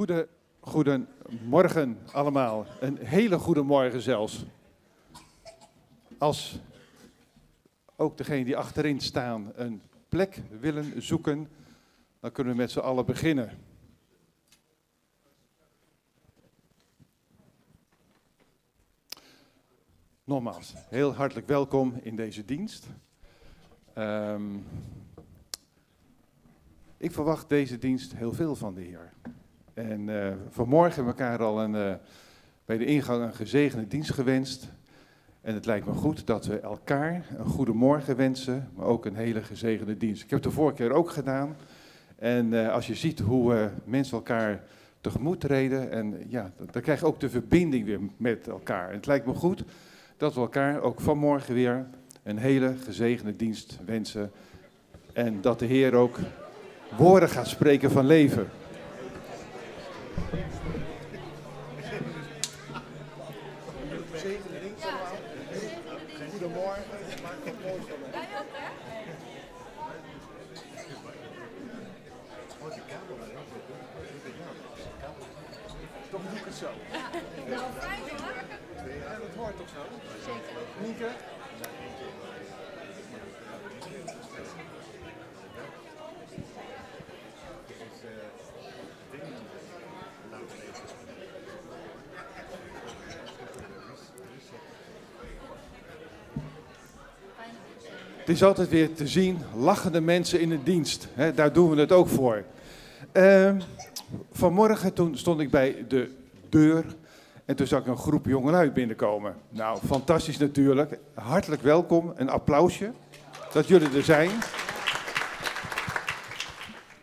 Goede, goedemorgen allemaal. Een hele goede morgen zelfs. Als ook degenen die achterin staan een plek willen zoeken, dan kunnen we met z'n allen beginnen. Nogmaals, heel hartelijk welkom in deze dienst. Ehm, ik verwacht deze dienst heel veel van de Heer. En uh, vanmorgen hebben we elkaar al een, uh, bij de ingang een gezegende dienst gewenst. En het lijkt me goed dat we elkaar een goede morgen wensen, maar ook een hele gezegende dienst. Ik heb het de vorige keer ook gedaan. En uh, als je ziet hoe mensen elkaar tegemoet treden, en ja, dan krijg je ook de verbinding weer met elkaar. En het lijkt me goed dat we elkaar ook vanmorgen weer een hele gezegende dienst wensen. En dat de Heer ook woorden gaat spreken van leven. Goedemorgen, maak het mooi van? Toch doe ik het zo. Ja, dat hoort toch zo? Zeker. Is altijd weer te zien, lachende mensen in de dienst. Daar doen we het ook voor. Uh, vanmorgen toen stond ik bij de deur en toen zag ik een groep jongelui binnenkomen. Nou, fantastisch natuurlijk. Hartelijk welkom, een applausje dat jullie er zijn.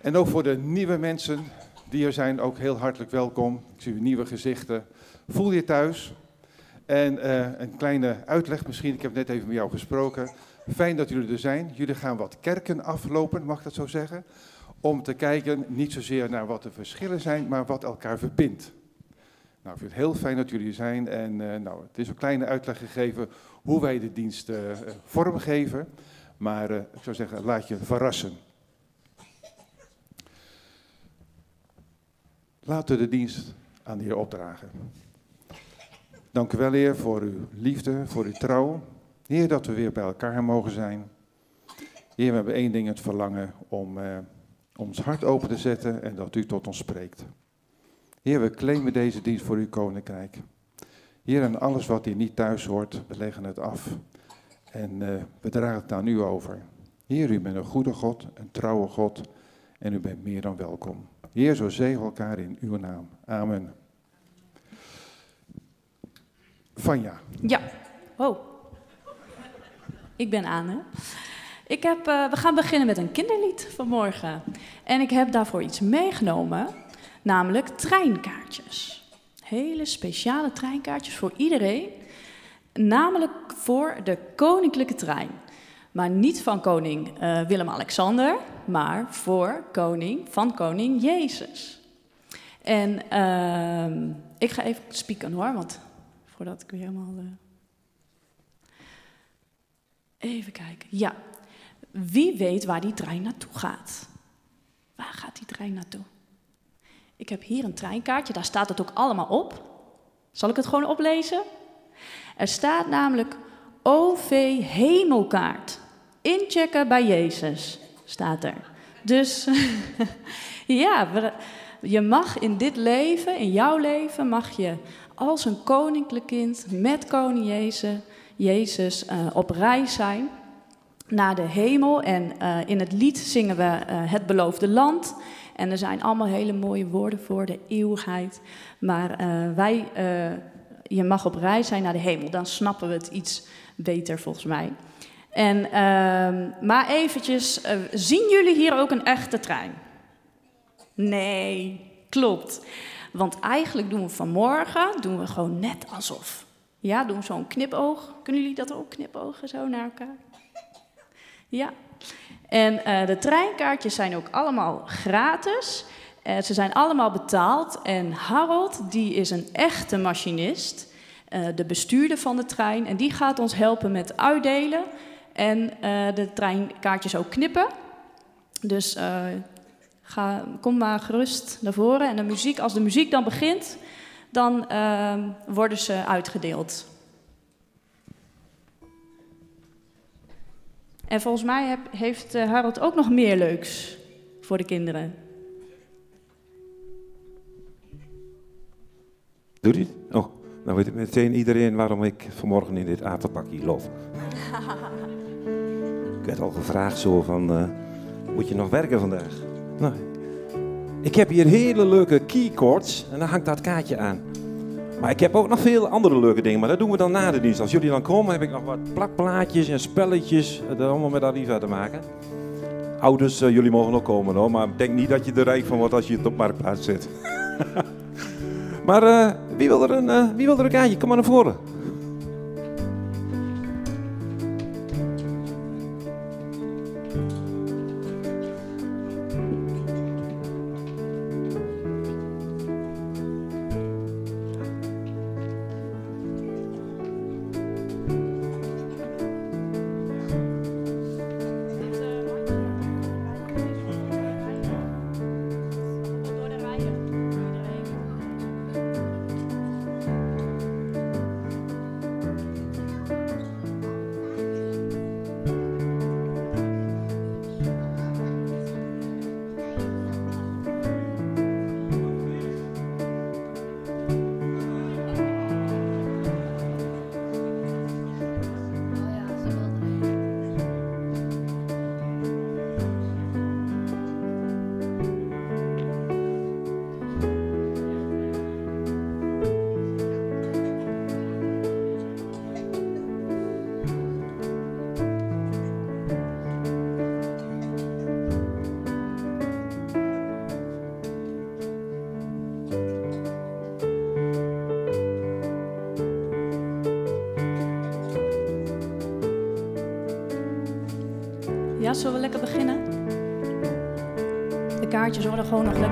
En ook voor de nieuwe mensen die er zijn, ook heel hartelijk welkom. Ik zie nieuwe gezichten. Voel je thuis. En uh, een kleine uitleg misschien, ik heb net even met jou gesproken. Fijn dat jullie er zijn. Jullie gaan wat kerken aflopen, mag ik dat zo zeggen? Om te kijken niet zozeer naar wat de verschillen zijn, maar wat elkaar verbindt. Nou, ik vind het heel fijn dat jullie er zijn. En uh, nou, het is een kleine uitleg gegeven hoe wij de dienst uh, vormgeven. Maar uh, ik zou zeggen, laat je verrassen. Laten we de dienst aan de Heer opdragen. Dank u wel, Heer, voor uw liefde, voor uw trouw. Heer, dat we weer bij elkaar mogen zijn. Heer, we hebben één ding het verlangen om uh, ons hart open te zetten en dat u tot ons spreekt. Heer, we claimen deze dienst voor uw koninkrijk. Heer, en alles wat hier niet thuis hoort, we leggen het af. En uh, we dragen het aan u over. Heer, u bent een goede God, een trouwe God. En u bent meer dan welkom. Heer, zo zegen elkaar in uw naam. Amen. Vanja. Ja. Oh. Ik ben Anne. Ik heb, uh, we gaan beginnen met een kinderlied vanmorgen. En ik heb daarvoor iets meegenomen, namelijk treinkaartjes. Hele speciale treinkaartjes voor iedereen. Namelijk voor de koninklijke trein. Maar niet van koning uh, Willem-Alexander, maar voor koning van koning Jezus. En uh, ik ga even spieken hoor, want voordat ik weer helemaal... Even kijken. Ja. Wie weet waar die trein naartoe gaat? Waar gaat die trein naartoe? Ik heb hier een treinkaartje, daar staat het ook allemaal op. Zal ik het gewoon oplezen? Er staat namelijk OV Hemelkaart. Inchecken bij Jezus, staat er. Dus ja, je mag in dit leven, in jouw leven, mag je als een koninklijk kind met koning Jezus Jezus uh, op reis zijn naar de hemel. En uh, in het lied zingen we uh, het beloofde land. En er zijn allemaal hele mooie woorden voor de eeuwigheid. Maar wij, je mag op reis zijn naar de hemel. Dan snappen we het iets beter volgens mij. En, ehm, maar eventjes, zien jullie hier ook een echte trein? Nee, klopt. Want eigenlijk doen we vanmorgen doen we gewoon net alsof. Ja, doen zo'n knipoog. Kunnen jullie dat ook, knipogen zo naar elkaar? Ja. En uh, de treinkaartjes zijn ook allemaal gratis. Uh, ze zijn allemaal betaald. En Harold, die is een echte machinist. Uh, de bestuurder van de trein. En die gaat ons helpen met uitdelen. En de treinkaartjes ook knippen. Dus Ga, kom maar gerust naar voren. En de muziek, als de muziek dan begint, dan ehm, worden ze uitgedeeld. En volgens mij heb, heeft uh, Harold ook nog meer leuks voor de kinderen. Doe dit? Oh, nou weet meteen iedereen waarom ik vanmorgen in dit aterpakje loop. ik werd al gevraagd zo van, uh, moet je nog werken vandaag? Nou, ik heb hier hele leuke keycords en daar hangt dat kaartje aan. Maar ik heb ook nog veel andere leuke dingen, maar dat doen we dan na de dienst. Als jullie dan komen, heb ik nog wat plakplaatjes en spelletjes. Dat allemaal met Arriva te maken. Ouders, uh, jullie mogen ook komen hoor, maar denk niet dat je er rijk van wordt als je het op marktplaats zit. maar uh, wie, wil er een, wie wil er een kaartje? Kom maar naar voren. Gewoon nog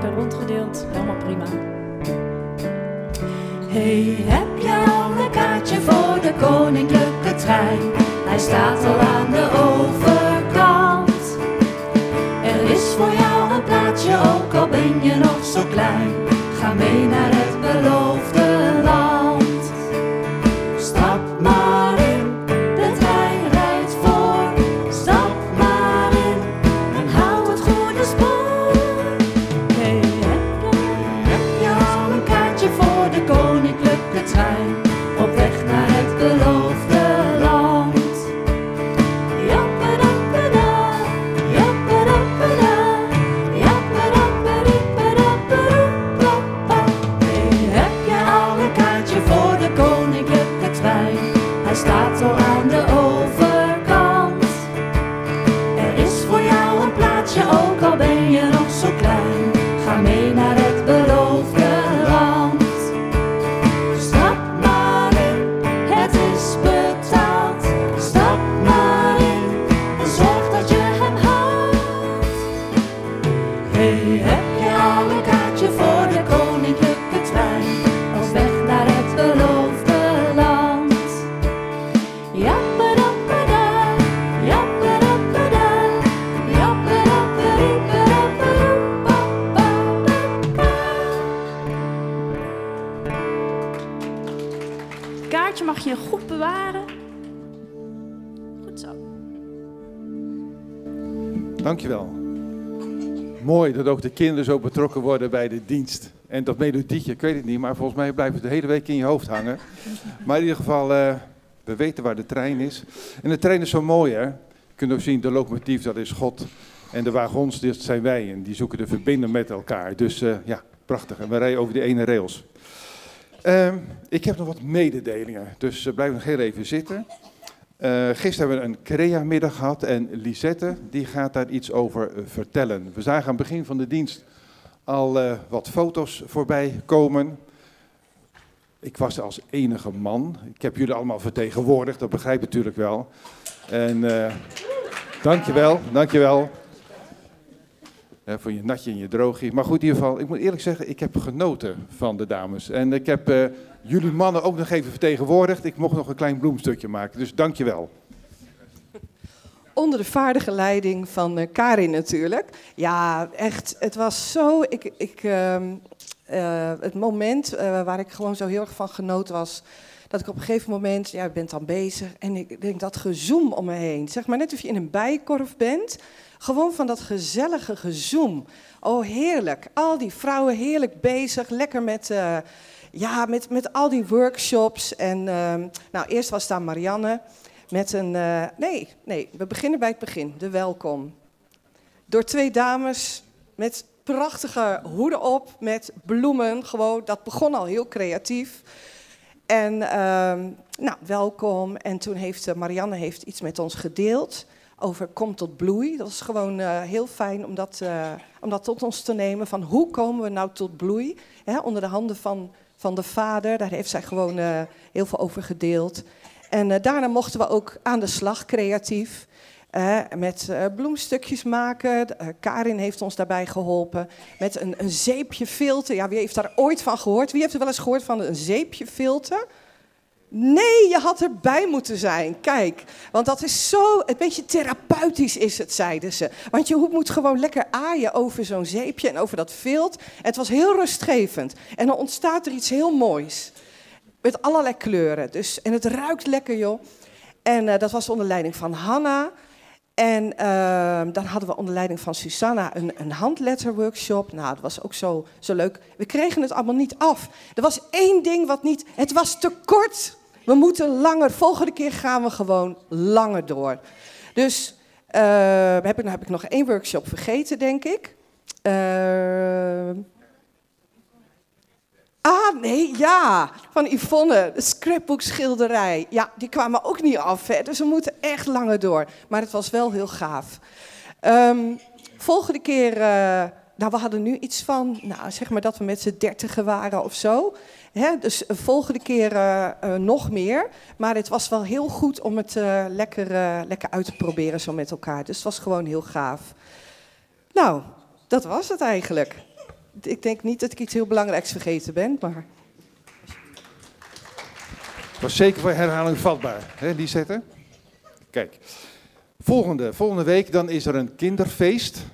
je goed bewaren. Goed zo. Dankjewel. Mooi dat ook de kinderen zo betrokken worden bij de dienst. En dat melodietje, ik weet het niet, maar volgens mij blijft het de hele week in je hoofd hangen. Maar in ieder geval, eh, we weten waar de trein is. En de trein is zo mooi, hè? Je kunt ook zien, de locomotief, dat is God. En de wagons, dat zijn wij. En die zoeken de verbinding met elkaar. Dus eh, ja, prachtig. En we rijden over die ene rails. Ehm, ik heb nog wat mededelingen, dus uh, blijf nog heel even zitten. Uh, gisteren hebben we een CREA-middag gehad en Lisette die gaat daar iets over uh, vertellen. We zagen aan het begin van de dienst al wat foto's voorbij komen. Ik was als enige man. Ik heb jullie allemaal vertegenwoordigd, dat begrijp je natuurlijk wel. En uh, dankjewel, dankjewel. Voor je natje en je droogje. Maar goed, in ieder geval, ik moet eerlijk zeggen, ik heb genoten van de dames. En ik heb uh, jullie mannen ook nog even vertegenwoordigd. Ik mocht nog een klein bloemstukje maken, dus dankjewel. onder de vaardige leiding van uh, Karin natuurlijk. Ja, echt, het was zo... Ik, ik, uh, uh, het moment waar ik gewoon zo heel erg van genoten was... dat ik op een gegeven moment, ja, ik ben dan bezig... en ik denk dat gezoom om me heen. Zeg maar net of je in een bijkorf bent... Gewoon van dat gezellige gezoom. Oh, heerlijk. Al die vrouwen heerlijk bezig, lekker met, uh, ja, met, met al die workshops. En uh, nou, eerst was daar Marianne met een... Uh, nee, nee, we beginnen bij het begin, de welkom. Door twee dames met prachtige hoeden op, met bloemen. Gewoon, dat begon al heel creatief. En ehm, nou, welkom. En toen heeft Marianne heeft iets met ons gedeeld over kom tot bloei. Dat was gewoon uh, heel fijn om dat, uh, om dat tot ons te nemen. Van hoe komen we nou tot bloei? Hè, onder de handen van, van de vader. Daar heeft zij gewoon uh, heel veel over gedeeld. En daarna mochten we ook aan de slag, creatief. met bloemstukjes maken. Karin heeft ons daarbij geholpen. Met een, een zeepje filter. Ja, wie heeft daar ooit van gehoord? Wie heeft er wel eens gehoord van een zeepje filter? Nee, je had erbij moeten zijn. Kijk, want dat is zo, een beetje therapeutisch is het, zeiden ze. Want je moet gewoon lekker aaien over zo'n zeepje en over dat vilt. het was heel rustgevend. En dan ontstaat er iets heel moois. Met allerlei kleuren. Dus, en het ruikt lekker, joh. En uh, dat was onder leiding van Hanna. En uh, dan hadden we onder leiding van Susanna een, een handletterworkshop. Nou, dat was ook zo, zo leuk. We kregen het allemaal niet af. Er was één ding wat niet... Het was te kort. We moeten langer. Volgende keer gaan we gewoon langer door. Dus uh, heb ik, nou heb ik nog één workshop vergeten, denk ik. Uh, Ah, nee, ja. Van Yvonne, de scrapbook schilderij. Ja, die kwamen ook niet af, hè. Dus we moeten echt langer door. Maar het was wel heel gaaf. Um, volgende keer, uh, nou, we hadden nu iets van, nou, zeg maar dat we met z'n dertigen waren of zo. Hè, dus de volgende keer uh, uh, nog meer. Maar het was wel heel goed om het lekker, lekker uit te proberen zo met elkaar. Dus het was gewoon heel gaaf. Nou, dat was het eigenlijk ik denk niet dat ik iets heel belangrijks vergeten ben, maar... Het was zeker voor herhaling vatbaar, hè, die zetten. Kijk, volgende, volgende week dan is er een kinderfeest.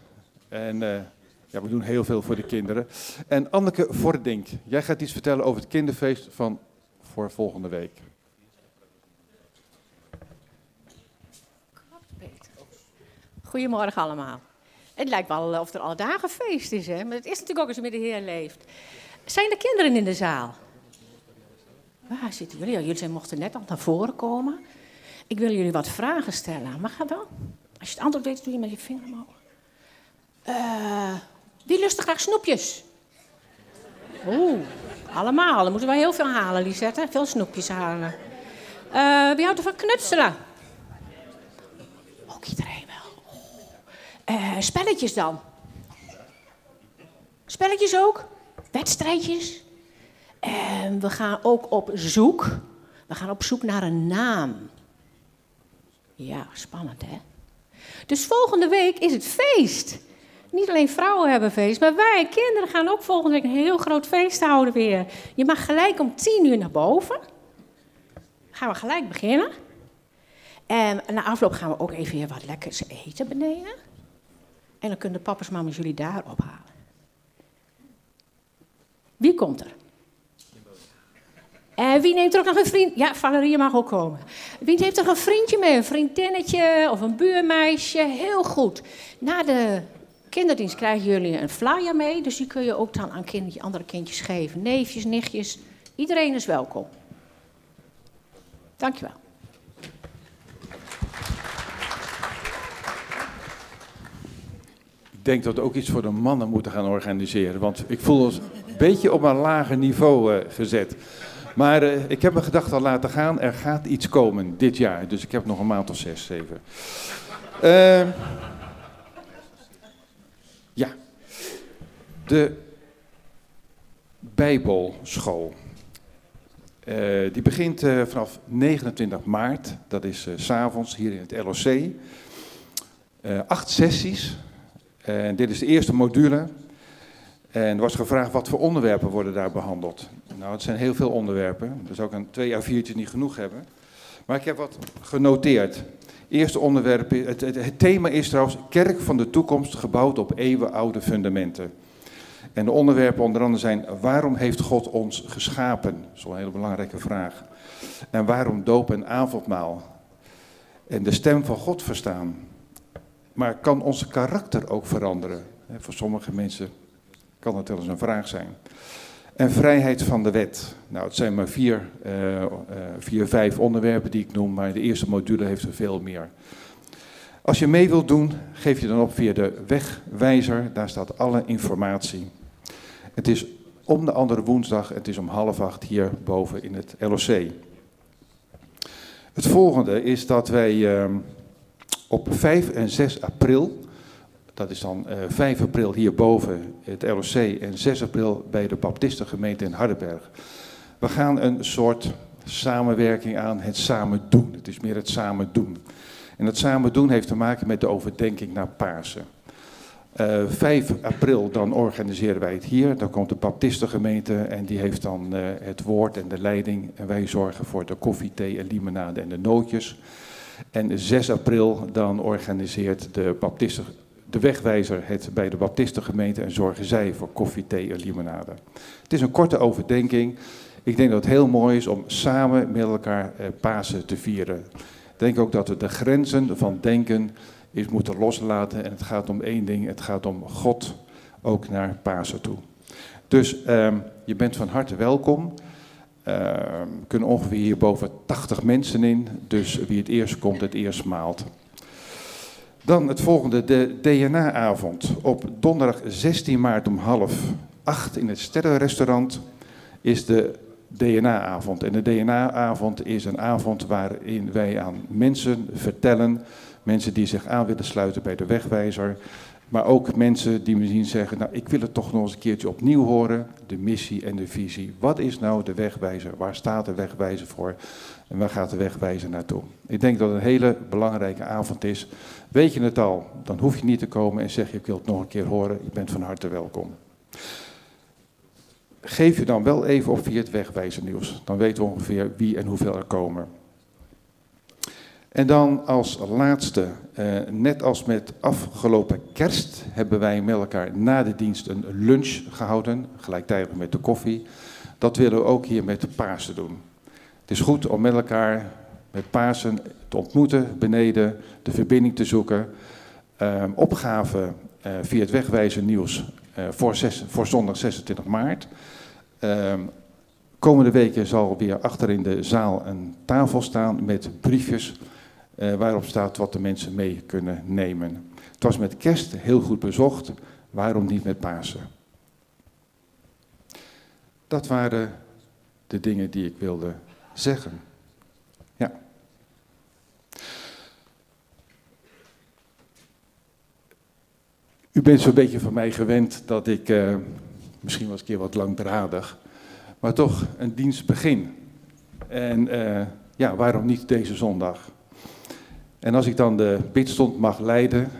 En uh, ja, we doen heel veel voor de kinderen. En Anneke Vordink, jij gaat iets vertellen over het kinderfeest van voor volgende week. Goedemorgen allemaal. Het lijkt wel of er alle dagen feest is, hè? maar het is natuurlijk ook als je met de Heer leeft. Zijn er kinderen in de zaal? Waar zitten jullie? Ja, jullie mochten net al naar voren komen. Ik wil jullie wat vragen stellen. Mag dat wel? Als je het antwoord weet, doe je met je vinger omhoog. Wie lust er graag snoepjes? Oeh, allemaal. Dan moeten we heel veel halen, Lisette. Veel snoepjes halen. Uh, wie houdt er van knutselen? Ook iedereen. Uh, spelletjes dan? Spelletjes ook? Wedstrijdjes? En we gaan ook op zoek. We gaan op zoek naar een naam. Ja, spannend hè? Dus volgende week is het feest. Niet alleen vrouwen hebben feest, maar wij, kinderen, gaan ook volgende week een heel groot feest houden weer. Je mag gelijk om tien uur naar boven. Gaan we gelijk beginnen. En na afloop gaan we ook even wat lekkers eten beneden. En dan kunnen de papa's mama's jullie daar ophalen. Wie komt er? En wie neemt er ook nog een vriend? Ja, Valerie mag ook komen. Wie heeft er een vriendje mee? Een vriendinnetje of een buurmeisje? Heel goed. Na de kinderdienst krijgen jullie een flyer mee. Dus die kun je ook dan aan kindje, andere kindjes geven. Neefjes, nichtjes. Iedereen is welkom. Dankjewel. Denk dat we ook iets voor de mannen moeten gaan organiseren. Want ik voel ons een beetje op een lager niveau uh, gezet. Maar uh, ik heb mijn gedachten al laten gaan. Er gaat iets komen dit jaar. Dus ik heb nog een maand of zes, zeven. Uh, ja. De Bijbelschool. Uh, die begint vanaf 29 maart. Dat is s s'avonds hier in het LOC. acht sessies. En dit is de eerste module. En er was gevraagd wat voor onderwerpen worden daar behandeld. Nou, het zijn heel veel onderwerpen. Dus ook een twee A4'tje niet genoeg hebben. Maar ik heb wat genoteerd. Eerste onderwerp, het, het, het thema is trouwens kerk van de toekomst gebouwd op eeuwenoude fundamenten. En de onderwerpen onder andere zijn, waarom heeft God ons geschapen? Dat is wel een hele belangrijke vraag. En waarom doop en avondmaal? En de stem van God verstaan. Maar kan onze karakter ook veranderen? Voor sommige mensen kan dat wel eens een vraag zijn. En vrijheid van de wet. Nou, het zijn maar vier, eh, eh, vier, vijf onderwerpen die ik noem, maar de eerste module heeft er veel meer. Als je mee wilt doen, geef je dan op via de wegwijzer. Daar staat alle informatie. Het is om de andere woensdag, het is om half acht hier boven in het LOC. Het volgende is dat wij ehm, op 5 en 6 april, dat is dan eh 5 april hierboven het LOC en 6 april bij de Baptistengemeente in Hardenberg. We gaan een soort samenwerking aan, het samen doen. Het is meer het samen doen. En het samen doen heeft te maken met de overdenking naar Pasen. Eh 5 april dan organiseren wij het hier. Dan komt de Baptistengemeente en die heeft dan eh, het woord en de leiding. En wij zorgen voor de koffie, thee en limonade en de nootjes. En 6 april dan organiseert de, Baptisten, de wegwijzer het bij de Baptistengemeente en zorgen zij voor koffie, thee en limonade. Het is een korte overdenking. Ik denk dat het heel mooi is om samen met elkaar eh, Pasen te vieren. Ik denk ook dat we de grenzen van denken is moeten loslaten. En het gaat om één ding, het gaat om God ook naar Pasen toe. Dus ehm, je bent van harte welkom. Ehm, Er kunnen ongeveer hier boven 80 mensen in, dus wie het eerst komt, het eerst maalt. Dan het volgende, de DNA-avond. Op donderdag 16 maart om half acht in het Sterrenrestaurant is de DNA-avond. En de DNA-avond is een avond waarin wij aan mensen vertellen, mensen die zich aan willen sluiten bij de wegwijzer, maar ook mensen die misschien zeggen, nou ik wil het toch nog eens een keertje opnieuw horen, de missie en de visie. Wat is nou de wegwijzer? Waar staat de wegwijzer voor? En waar gaat de wegwijzer naartoe? Ik denk dat het een hele belangrijke avond is. Weet je het al, dan hoef je niet te komen en zeg je ik wil het nog een keer horen. Je bent van harte welkom. Geef je dan wel even op via het wegwijzernieuws. Dan weten we ongeveer wie en hoeveel er komen. En dan als laatste, eh, net als met afgelopen kerst, hebben wij met elkaar na de dienst een lunch gehouden, gelijktijdig met de koffie. Dat willen we ook hier met Pasen doen. Het is goed om met elkaar met Pasen te ontmoeten beneden, de verbinding te zoeken. Eh, opgave eh, via het wegwijzer nieuws eh, voor, voor zondag 26 maart. Eh, komende weken zal weer achter in de zaal een tafel staan met briefjes eh, waarop staat wat de mensen mee kunnen nemen. Het was met kerst heel goed bezocht, waarom niet met Pasen? Dat waren de dingen die ik wilde zeggen. Ja. U bent zo'n beetje van mij gewend dat ik, eh, misschien was ik een keer wat langdradig, maar toch een dienst begin. En eh, ja, waarom niet deze zondag? En als ik dan de bidstond mag leiden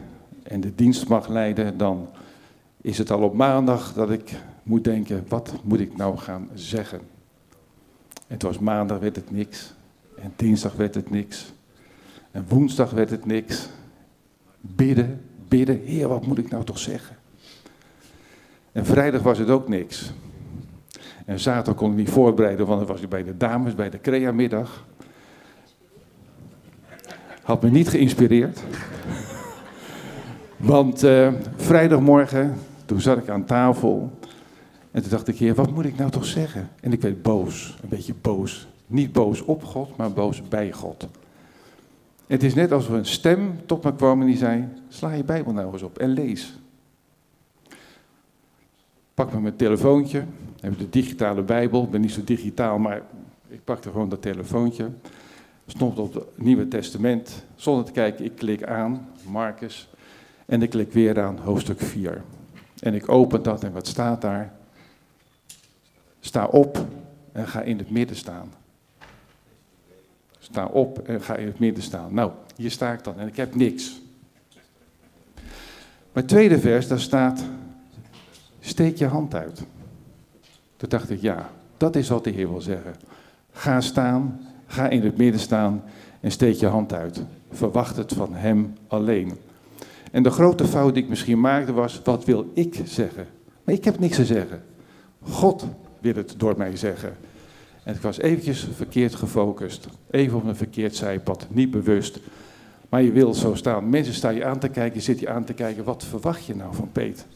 en de dienst mag leiden, dan is het al op maandag dat ik moet denken, wat moet ik nou gaan zeggen? En het was maandag werd het niks, en dinsdag werd het niks, en woensdag werd het niks. Bidden, bidden, heer, wat moet ik nou toch zeggen? En vrijdag was het ook niks. En zaterdag kon ik niet voorbereiden, want dan was ik bij de dames, bij de Crea-middag. Had me niet geïnspireerd. Want eh, vrijdagmorgen, toen zat ik aan tafel. En toen dacht ik, heer, wat moet ik nou toch zeggen? En ik werd boos, een beetje boos. Niet boos op God, maar boos bij God. Het is net alsof een stem tot me kwam en die zei, sla je Bijbel nou eens op en lees. Pak me mijn telefoontje, heb de digitale Bijbel. Ik ben niet zo digitaal, maar ik pakte gewoon dat telefoontje. Stond op het Nieuwe Testament. Zonder te kijken, ik klik aan, Marcus. En ik klik weer aan hoofdstuk 4. En ik open dat en wat staat daar? Sta op en ga in het midden staan. Sta op en ga in het midden staan. Nou, hier sta ik dan en ik heb niks. Maar het tweede vers, daar staat, steek je hand uit. Toen dacht ik, ja, dat is wat de Heer wil zeggen. Ga staan, Ga in het midden staan en steek je hand uit. Verwacht het van Hem alleen. En de grote fout die ik misschien maakte was, wat wil ik zeggen? Maar ik heb niks te zeggen. God wil het door mij zeggen. En ik was eventjes verkeerd gefocust. Even op een verkeerd zijpad, niet bewust. Maar je wil zo staan. Mensen staan je aan te kijken, je zit je aan te kijken. Wat verwacht je nou van Peet?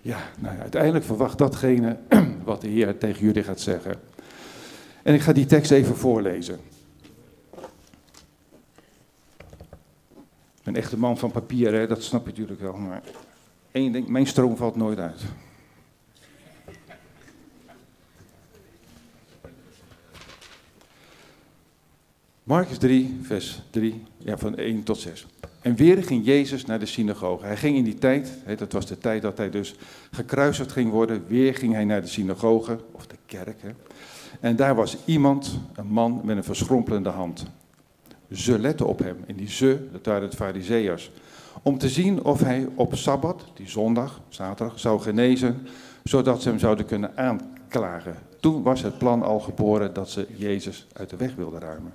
Ja, nou ja, uiteindelijk verwacht datgene wat de Heer tegen jullie gaat zeggen. En ik ga die tekst even voorlezen. Een echte man van papier, hè, dat snap je natuurlijk wel. Maar één ding, mijn stroom valt nooit uit. Marcus 3, vers 3, ja, van 1 tot 6. En weer ging Jezus naar de synagoge. Hij ging in die tijd, hè, dat was de tijd dat hij dus gekruisigd ging worden, weer ging hij naar de synagoge, of de kerk. Hè. En daar was iemand, een man met een verschrompelende hand. Ze letten op hem. En die ze, dat waren de fariseërs. Om te zien of hij op Sabbat, die zondag, zaterdag, zou genezen, zodat ze hem zouden kunnen aanklagen. Toen was het plan al geboren dat ze Jezus uit de weg wilden ruimen.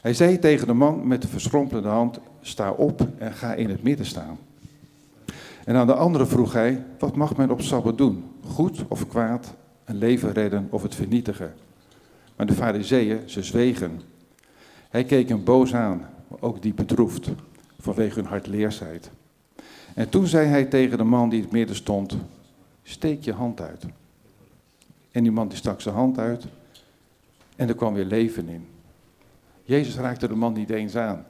Hij zei tegen de man met de verschrompelde hand, sta op en ga in het midden staan. En aan de andere vroeg hij, wat mag men op Sabbat doen? Goed of kwaad, een leven redden of het vernietigen? Maar de fariseeën, ze zwegen. Hij keek hem boos aan, ook diep bedroefd, vanwege hun hardleersheid. En toen zei hij tegen de man die in het midden stond, steek je hand uit. En die man die stak zijn hand uit en er kwam weer leven in. Jezus raakte de man niet eens aan.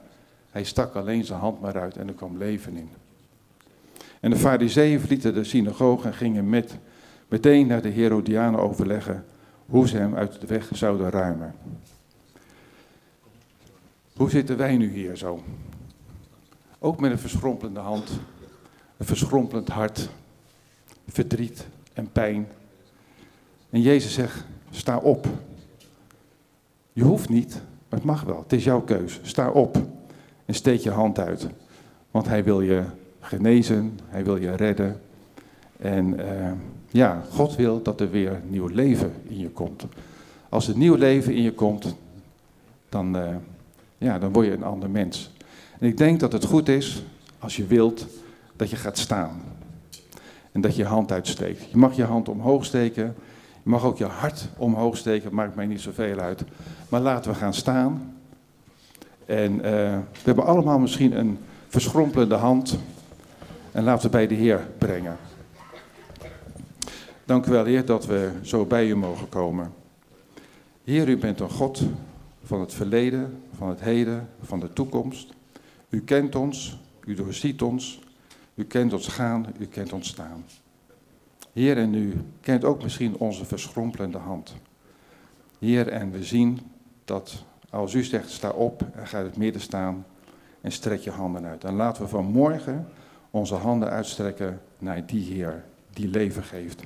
Hij stak alleen zijn hand maar uit en er kwam leven in. En de fariseeën verlieten de synagoge en gingen met, meteen naar de Herodianen overleggen hoe ze hem uit de weg zouden ruimen. Hoe zitten wij nu hier zo? Ook met een verschrompelende hand, een verschrompelend hart, verdriet en pijn. En Jezus zegt, sta op. Je hoeft niet, maar het mag wel. Het is jouw keus. Sta op en steek je hand uit. Want hij wil je genezen, hij wil je redden. En uh, ja, God wil dat er weer nieuw leven in je komt. Als er nieuw leven in je komt, dan, uh, ja, dan word je een ander mens. En ik denk dat het goed is, als je wilt, dat je gaat staan. En dat je je hand uitsteekt. Je mag je hand omhoog steken. Je mag ook je hart omhoog steken, maakt mij niet zoveel uit. Maar laten we gaan staan. En uh, we hebben allemaal misschien een verschrompelende hand. En laten we bij de Heer brengen. Dank u wel, Heer, dat we zo bij u mogen komen. Heer, u bent een God van het verleden, van het heden, van de toekomst. U kent ons, u doorziet ons, u kent ons gaan, u kent ons staan. Heer, en u kent ook misschien onze verschrompelende hand. Heer, en we zien dat als u zegt, sta op en ga het midden staan en strek je handen uit. En laten we vanmorgen onze handen uitstrekken naar die Heer die leven geeft.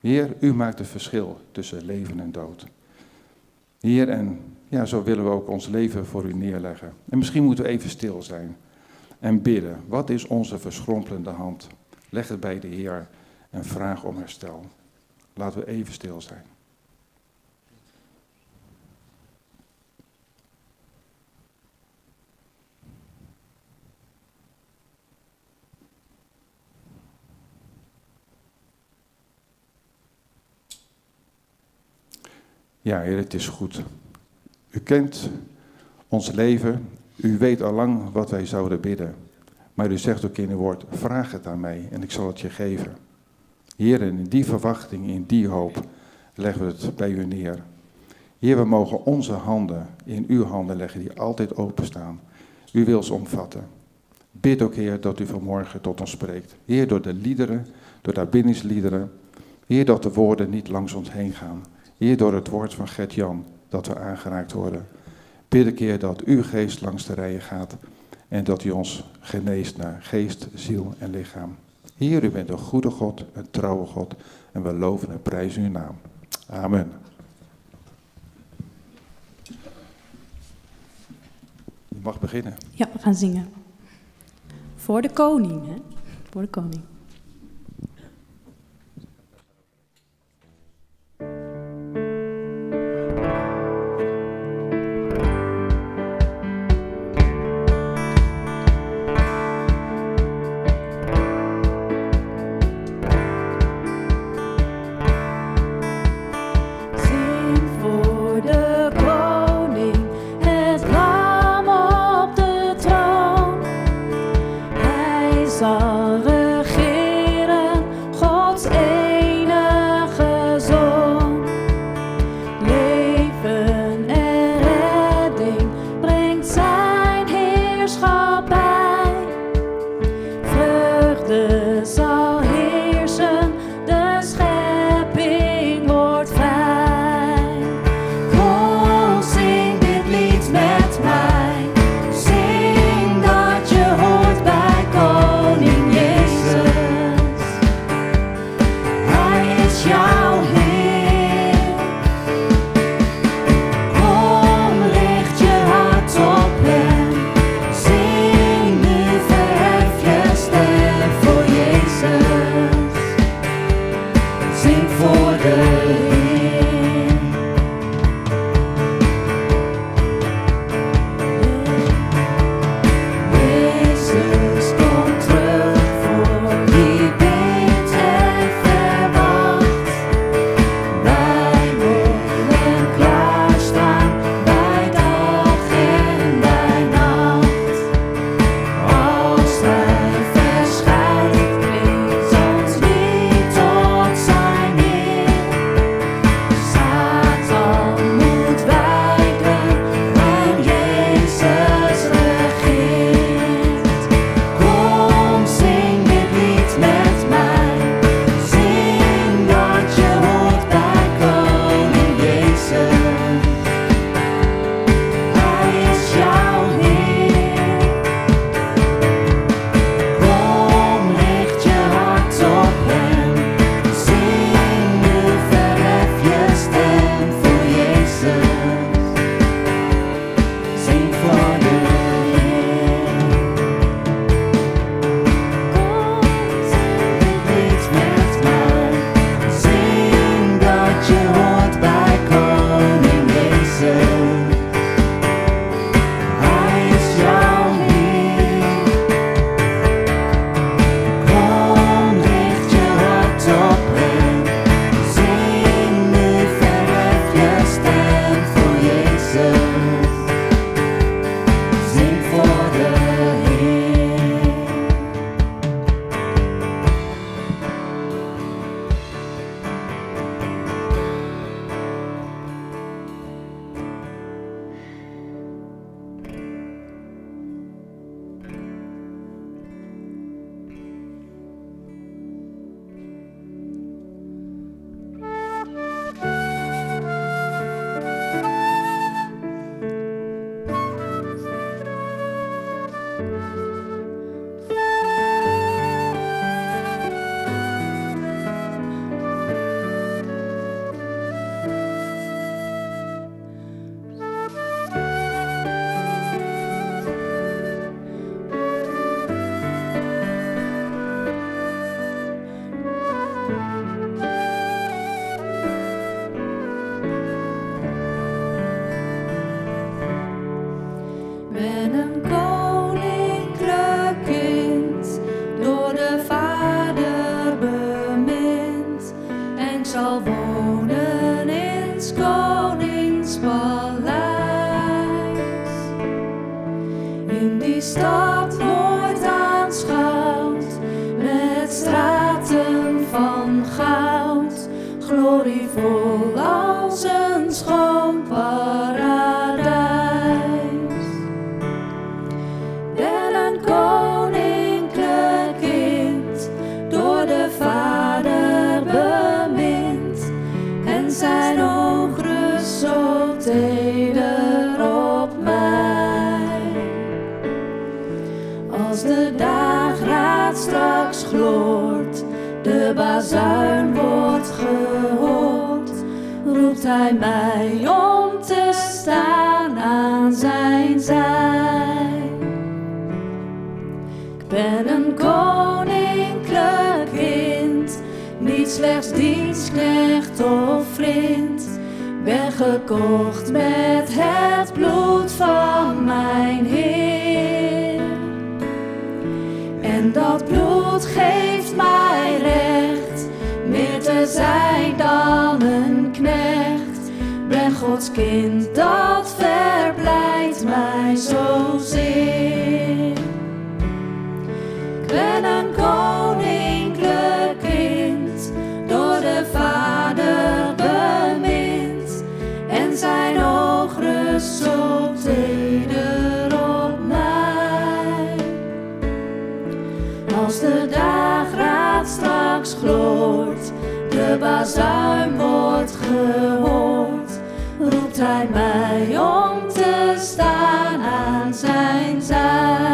Heer, u maakt het verschil tussen leven en dood. Heer, en ja, zo willen we ook ons leven voor u neerleggen. En misschien moeten we even stil zijn en bidden. Wat is onze verschrompelende hand? Leg het bij de Heer en vraag om herstel. Laten we even stil zijn. Ja, Heer, het is goed. U kent ons leven. U weet al lang wat wij zouden bidden. Maar u zegt ook in uw woord, vraag het aan mij en ik zal het je geven. Heer, in die verwachting, in die hoop, leggen we het bij u neer. Heer, we mogen onze handen in uw handen leggen, die altijd openstaan. U wil ze omvatten. Bid ook, Heer, dat u vanmorgen tot ons spreekt. Heer, door de liederen, door de aanbiddingsliederen. Heer, dat de woorden niet langs ons heen gaan. Heer, door het woord van Gert-Jan, dat we aangeraakt worden. Bid een keer dat uw geest langs de rijen gaat en dat u ons geneest naar geest, ziel en lichaam. Heer, u bent een goede God, een trouwe God en we loven en prijzen uw naam. Amen. Je mag beginnen. Ja, we gaan zingen. Voor de koning, hè? Voor de koning. Glorievol als een schoon paradijs. Ben een koninklijk kind, door de Vader bemind, en zijn oog rust zo teder op mij. Als de dageraad straks gloort, de bazuin hij mij om te staan aan zijn zij. Ik ben een koninklijk kind, niet slechts dienstknecht of vriend. Ben gekocht met het bloed van mijn Heer. En dat bloed geeft mij recht, meer te zijn Gods kind, dat verblijdt mij zozeer. Ik ben een koninklijk kind, door de Vader bemind. En zijn oog rust zo teder op mij. Als de dageraad straks gloort, de bazuin wordt hij mij om te staan aan zijn zij.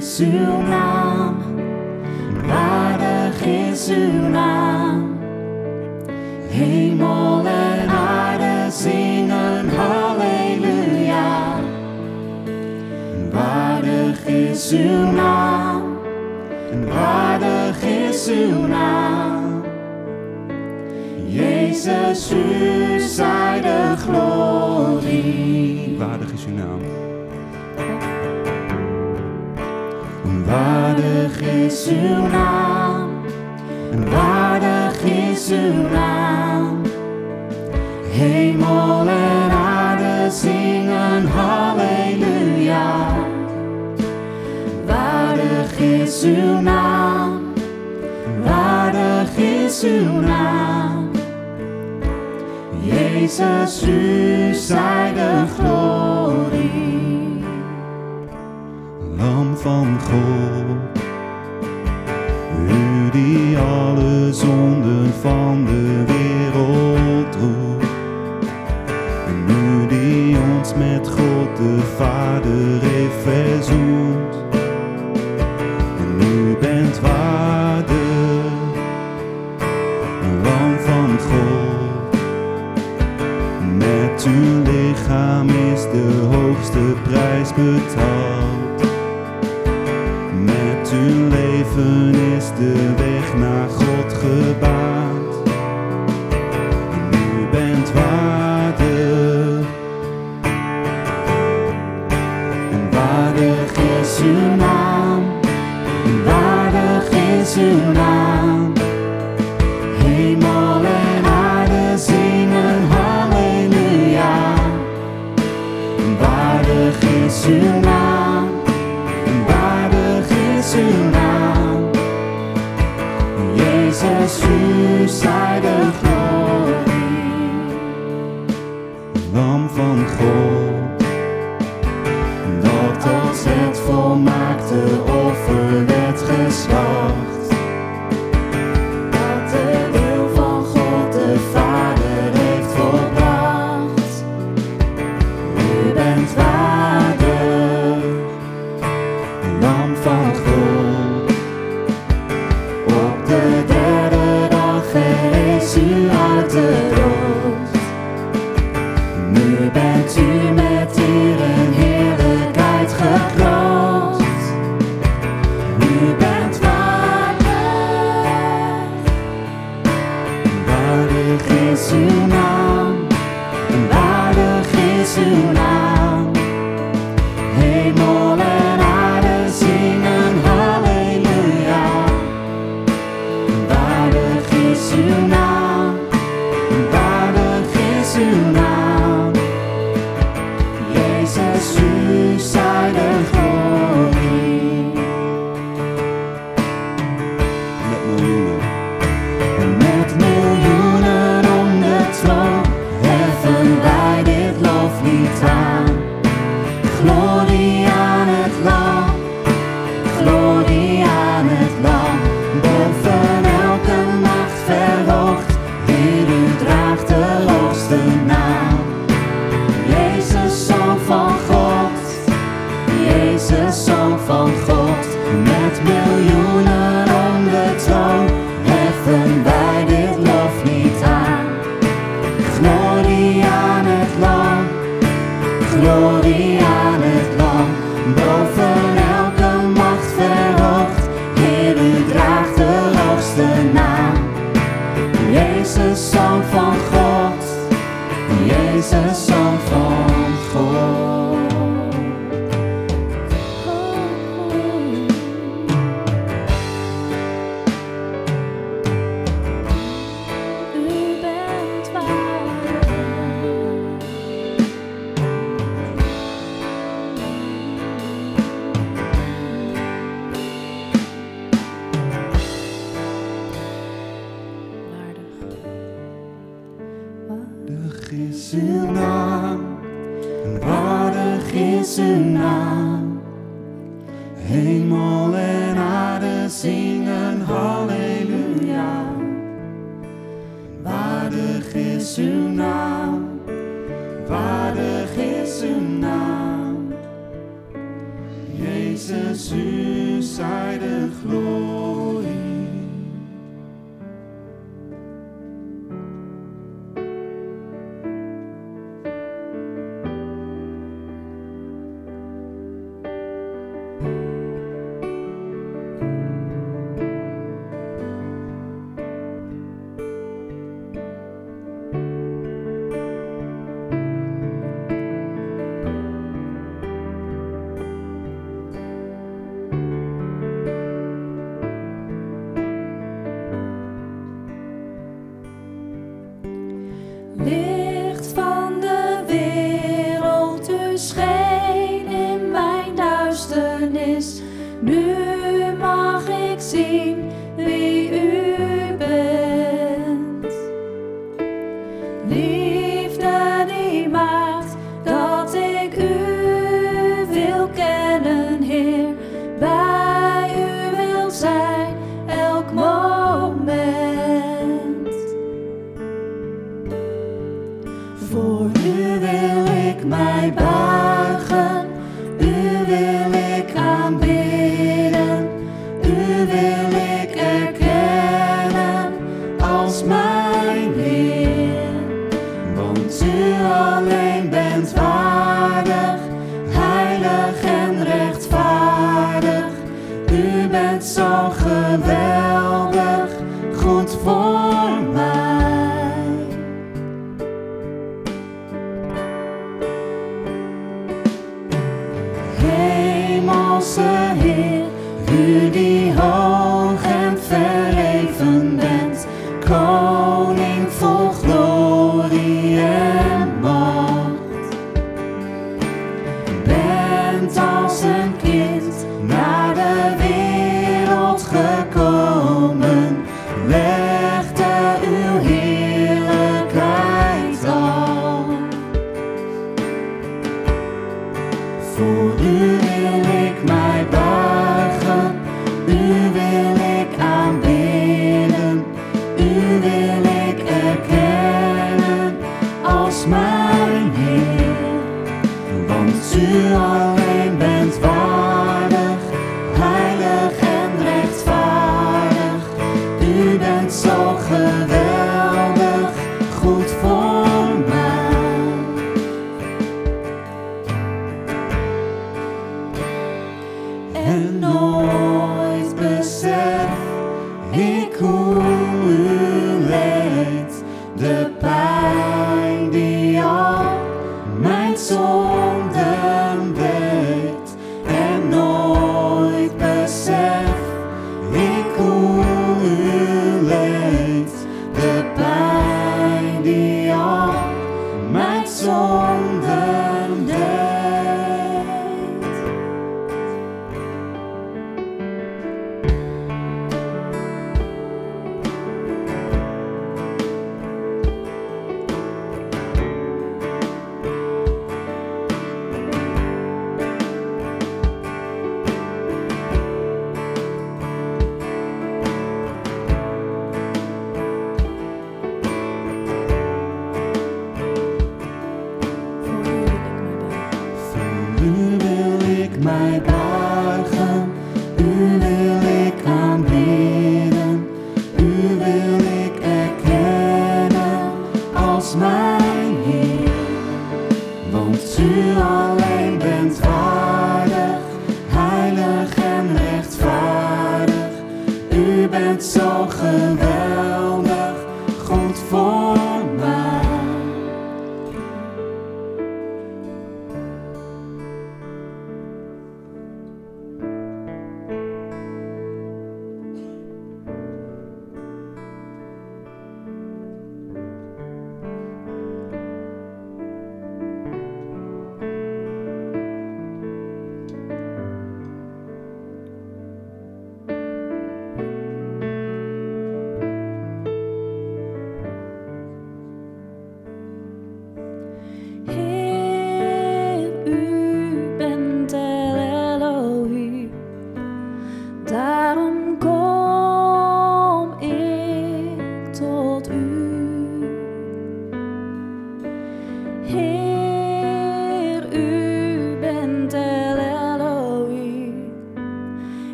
Is uw naam, waardig is uw naam. Hemel en aarde zingen halleluja. Waardig is uw naam, waardig is uw naam. Jezus, u is uw naam, waardig is uw naam. Hemel en aarde zingen halleluja. Waardig is uw naam, waardig is uw naam. Jezus, u zij de. Verrees u uit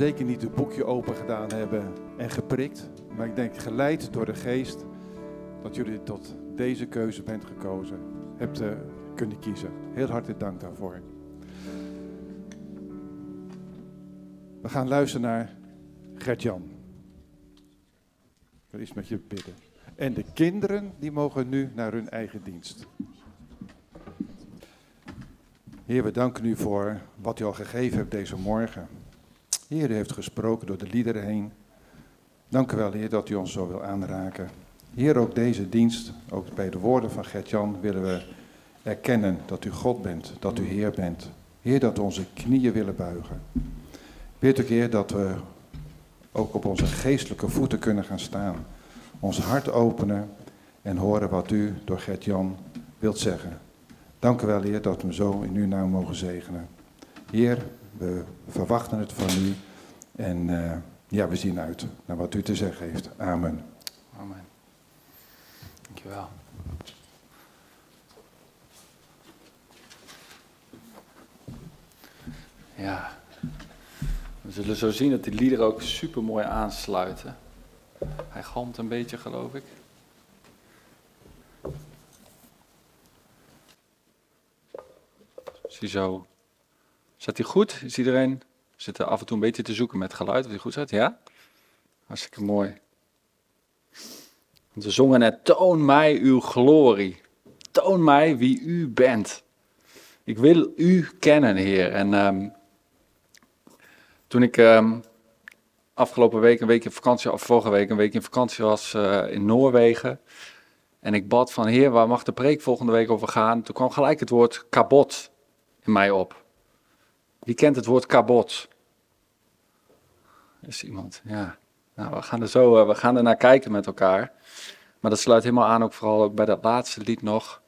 zeker niet het boekje open gedaan hebben en geprikt. Maar ik denk geleid door de geest dat jullie tot deze keuze bent gekozen. Hebt uh, kunnen kiezen. Heel hartelijk dank daarvoor. We gaan luisteren naar Gert-Jan. Er is met je bidden. En de kinderen die mogen nu naar hun eigen dienst. Heer, we danken u voor wat u al gegeven hebt deze morgen. Heer, heeft gesproken door de liederen heen. Dank u wel, Heer, dat u ons zo wil aanraken. Heer, ook deze dienst, ook bij de woorden van Gert-Jan, willen we erkennen dat u God bent, dat u Heer bent. Heer, dat we onze knieën willen buigen. Weet ook, Heer, dat we ook op onze geestelijke voeten kunnen gaan staan. Ons hart openen en horen wat u door Gert-Jan wilt zeggen. Dank u wel, Heer, dat we hem zo in uw naam mogen zegenen. Heer, we verwachten het van u en uh, ja, we zien uit naar wat u te zeggen heeft. Amen. Amen. Dankjewel. Ja, we zullen zo zien dat die liederen ook super mooi aansluiten. Hij galmt een beetje, geloof ik. Ziezo. Zet hij goed? Is iedereen? Zit er af en toe een beetje te zoeken met geluid of hij goed zit? Ja? Hartstikke mooi. We zongen net, toon mij uw glorie. Toon mij wie u bent. Ik wil u kennen, Heer. En um, toen ik um, afgelopen week een week in vakantie, of vorige week een week in vakantie was uh, in Noorwegen. En ik bad van, Heer, waar mag de preek volgende week over gaan? Toen kwam gelijk het woord kabot in mij op. Wie kent het woord kabot? Is iemand? Ja. Nou, we gaan er zo, uh, we gaan er naar kijken met elkaar. Maar dat sluit helemaal aan ook vooral ook bij dat laatste lied nog.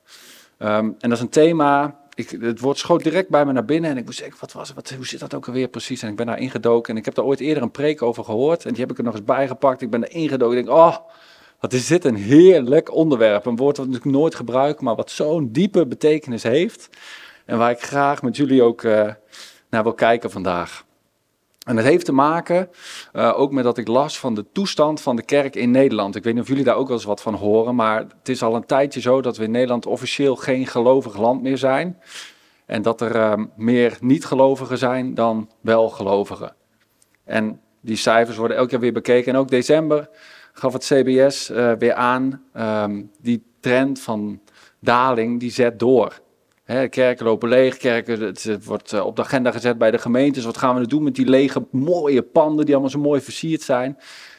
Um, en dat is een thema, ik, het woord schoot direct bij me naar binnen en ik moest zeggen, wat was het, wat, hoe zit dat ook alweer precies? En ik ben daar ingedoken en ik heb daar ooit eerder een preek over gehoord en die heb ik er nog eens bijgepakt. Ik ben er ingedoken en ik denk, oh, wat is dit een heerlijk onderwerp. Een woord wat ik nooit gebruik, maar wat zo'n diepe betekenis heeft. En waar ik graag met jullie ook uh, naar wil kijken vandaag. En het heeft te maken uh, ook met dat ik las van de toestand van de kerk in Nederland. Ik weet niet of jullie daar ook wel eens wat van horen, maar het is al een tijdje zo dat we in Nederland officieel geen gelovig land meer zijn. En dat er uh, meer niet-gelovigen zijn dan wel-gelovigen. En die cijfers worden elk jaar weer bekeken. En ook december gaf het CBS uh, weer aan, um, die trend van daling, die zet door kerken lopen leeg, kerken, het, wordt eh, op de agenda gezet bij de gemeentes. Wat gaan we nu doen met die lege, mooie panden die allemaal zo mooi versierd zijn?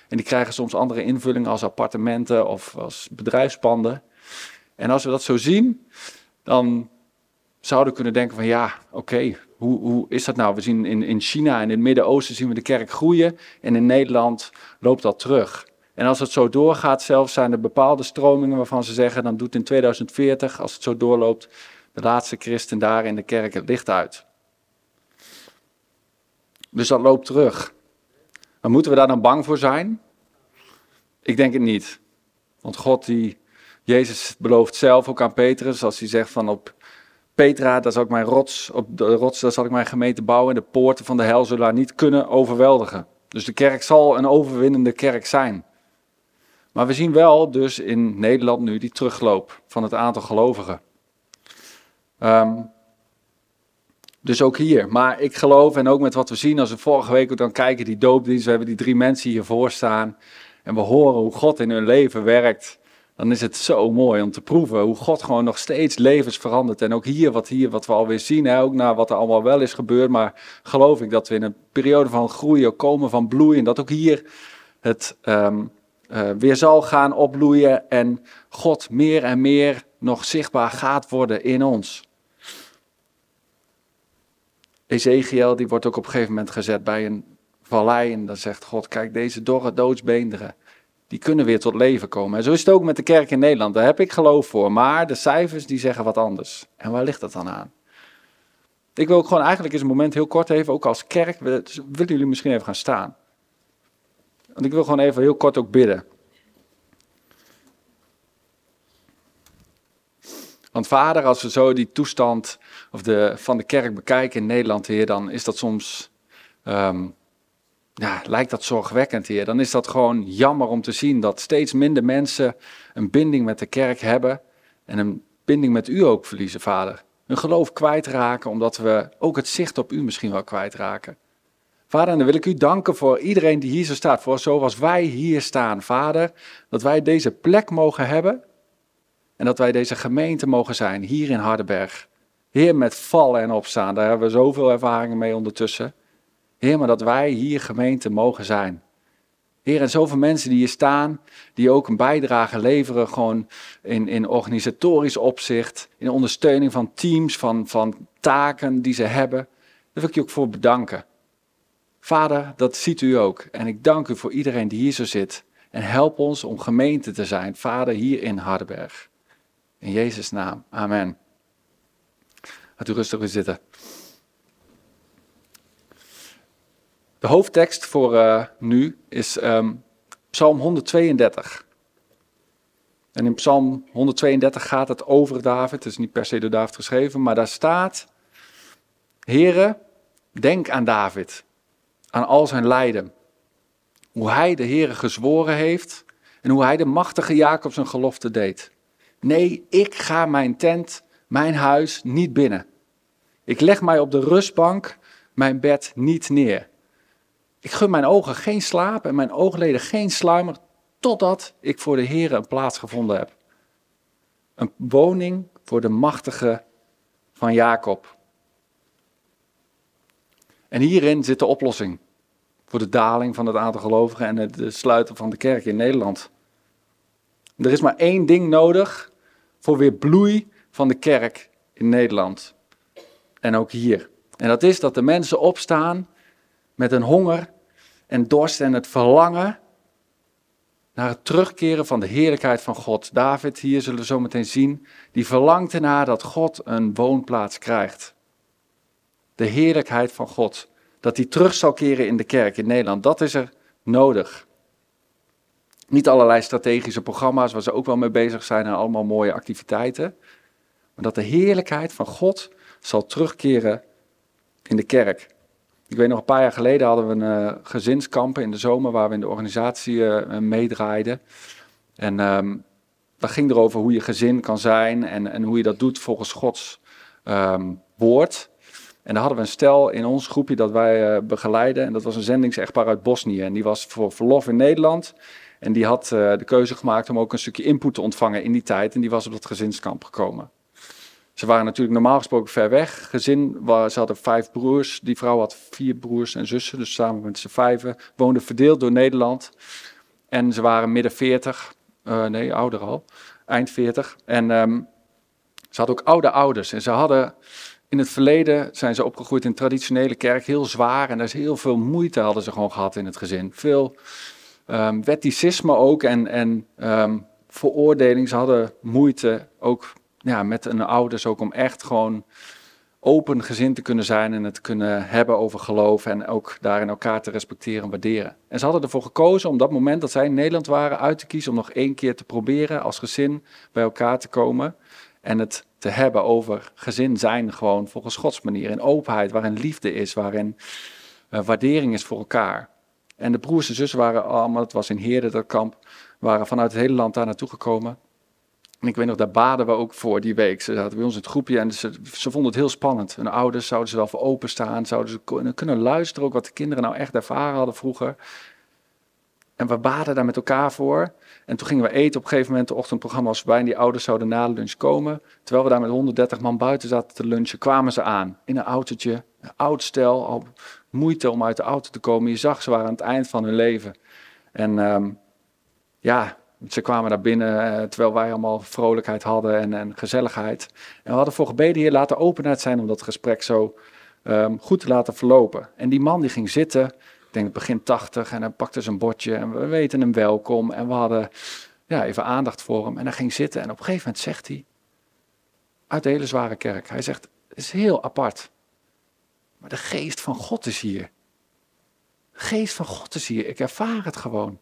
En die krijgen soms andere invullingen als appartementen of als bedrijfspanden. En als we dat zo zien, dan zouden we kunnen denken van ja, oké, hoe, hoe is dat nou? We zien in, in China en in het Midden-Oosten zien we de kerk groeien en in Nederland loopt dat terug. En als het zo doorgaat, zelfs zijn er bepaalde stromingen waarvan ze zeggen, dan doet in 2040, als het zo doorloopt, de laatste christen daar in de kerk het licht uit. Dus dat loopt terug. Maar moeten we daar dan bang voor zijn? Ik denk het niet. Want God, die, Jezus belooft zelf ook aan Petrus, als hij zegt van op Petra, daar zal ik mijn rots, op de rots, daar zal ik mijn gemeente bouwen en de poorten van de hel zullen haar niet kunnen overweldigen. Dus de kerk zal een overwinnende kerk zijn. Maar we zien wel dus in Nederland nu die terugloop van het aantal gelovigen. Um, dus ook hier. Maar ik geloof, en ook met wat we zien als we vorige week ook dan kijken, die doopdienst, we hebben die drie mensen hiervoor staan. En we horen hoe God in hun leven werkt. Dan is het zo mooi om te proeven hoe God gewoon nog steeds levens verandert. En ook hier, wat, hier, wat we alweer zien, hè, ook naar wat er allemaal wel is gebeurd. Maar geloof ik dat we in een periode van groeien komen, van bloeien. Dat ook hier het um, uh, weer zal gaan opbloeien. En God meer en meer nog zichtbaar gaat worden in ons. Ezekiel die wordt ook op een gegeven moment gezet bij een vallei en dan zegt God, kijk deze dorre doodsbeenderen, die kunnen weer tot leven komen. En zo is het ook met de kerk in Nederland, daar heb ik geloof voor, maar de cijfers die zeggen wat anders. En waar ligt dat dan aan? Ik wil ook gewoon eigenlijk eens een moment heel kort even, ook als kerk, willen jullie misschien even gaan staan. Want ik wil gewoon even heel kort ook bidden. Vader, als we zo die toestand of de, van de kerk bekijken in Nederland, Heer, dan is dat soms, ehm, ja, lijkt dat zorgwekkend, Heer. Dan is dat gewoon jammer om te zien dat steeds minder mensen een binding met de kerk hebben en een binding met u ook verliezen, vader. Hun geloof kwijtraken, omdat we ook het zicht op u misschien wel kwijtraken. Vader, dan wil ik u danken voor iedereen die hier zo staat, voor zoals wij hier staan, Vader, dat wij deze plek mogen hebben en dat wij deze gemeente mogen zijn, hier in Hardenberg. Heer, met vallen en opstaan, daar hebben we zoveel ervaringen mee ondertussen. Heer, maar dat wij hier gemeente mogen zijn. Heer, en zoveel mensen die hier staan, die ook een bijdrage leveren, gewoon in, in organisatorisch opzicht, in ondersteuning van teams, van, van taken die ze hebben. Daar wil ik je ook voor bedanken. Vader, dat ziet u ook. En ik dank u voor iedereen die hier zo zit. En help ons om gemeente te zijn, Vader, hier in Hardenberg. In Jezus' naam. Amen. Gaat u rustig weer zitten. De hoofdtekst voor uh, nu is um, Psalm 132. En in Psalm 132 gaat het over David. Het is niet per se door David geschreven, maar daar staat: Here, denk aan David, aan al zijn lijden. Hoe hij de Heere gezworen heeft en hoe hij de machtige Jacob zijn gelofte deed. Nee, ik ga mijn tent, mijn huis niet binnen. Ik leg mij op de rustbank, mijn bed niet neer. Ik gun mijn ogen geen slaap en mijn oogleden geen sluimer, totdat ik voor de Heer een plaats gevonden heb. Een woning voor de machtige van Jacob. En hierin zit de oplossing voor de daling van het aantal gelovigen en het sluiten van de kerk in Nederland. Er is maar één ding nodig voor weer bloei van de kerk in Nederland. En ook hier. En dat is dat de mensen opstaan met een honger en dorst en het verlangen naar het terugkeren van de heerlijkheid van God. David, hier zullen we zo meteen zien, die verlangt ernaar dat God een woonplaats krijgt. De heerlijkheid van God. Dat hij terug zal keren in de kerk in Nederland. Dat is er nodig. Niet allerlei strategische programma's waar ze ook wel mee bezig zijn en allemaal mooie activiteiten. Maar dat de heerlijkheid van God zal terugkeren in de kerk. Ik weet nog, een paar jaar geleden hadden we een uh, gezinskampen in de zomer waar we in de organisatie uh, meedraaiden. En um, dat ging erover hoe je gezin kan zijn en, en hoe je dat doet volgens Gods um, woord. En daar hadden we een stel in ons groepje dat wij uh, begeleiden. En dat was een zendingsechtpaar uit Bosnië. En die was voor verlof in Nederland. En die had uh, de keuze gemaakt om ook een stukje input te ontvangen in die tijd. En die was op dat gezinskamp gekomen. Ze waren natuurlijk normaal gesproken ver weg. Gezin, ze hadden vijf broers. Die vrouw had vier broers en zussen. Dus samen met z'n vijven. Woonden verdeeld door Nederland. En ze waren midden veertig. Uh, nee, ouder al. Eind veertig. En um, ze hadden ook oude ouders. En ze hadden... In het verleden zijn ze opgegroeid in traditionele kerk, heel zwaar. En daar is heel veel moeite hadden ze gewoon gehad in het gezin. Veel um, wetticisme ook en, en um, veroordeling. Ze hadden moeite ook ja, met hun ouders ook om echt gewoon open gezin te kunnen zijn en het kunnen hebben over geloof en ook daarin elkaar te respecteren en waarderen. En ze hadden ervoor gekozen om dat moment dat zij in Nederland waren uit te kiezen om nog één keer te proberen als gezin bij elkaar te komen en het te hebben over gezin zijn gewoon volgens Gods manier, in openheid, waarin liefde is, waarin uh, waardering is voor elkaar. En de broers en zussen waren allemaal, het was in Heerde dat kamp, waren vanuit het hele land daar naartoe gekomen. En ik weet nog, daar baden we ook voor die week. Ze zaten bij ons in het groepje en ze, vonden het heel spannend. Hun ouders zouden ze wel voor openstaan, zouden ze kunnen, luisteren ook wat de kinderen nou echt ervaren hadden vroeger. En we baden daar met elkaar voor. En toen gingen we eten op een gegeven moment. De ochtendprogramma was voorbij en die ouders zouden na de lunch komen. Terwijl we daar met 130 man buiten zaten te lunchen, kwamen ze aan. In een autootje, oud stel, al moeite om uit de auto te komen. Je zag, ze waren aan het eind van hun leven. En um, ja, ze kwamen daar binnen uh, terwijl wij allemaal vrolijkheid hadden en, en, gezelligheid. En we hadden voor gebeden, hier laten openheid zijn om dat gesprek zo um, goed te laten verlopen. En die man die ging zitten, ik denk begin tachtig, en hij pakte zijn bordje en we weten hem welkom. En we hadden ja, even aandacht voor hem en hij ging zitten. En op een gegeven moment zegt hij, uit de hele zware kerk, hij zegt, het is heel apart. Maar de geest van God is hier. De geest van God is hier. Ik ervaar het gewoon.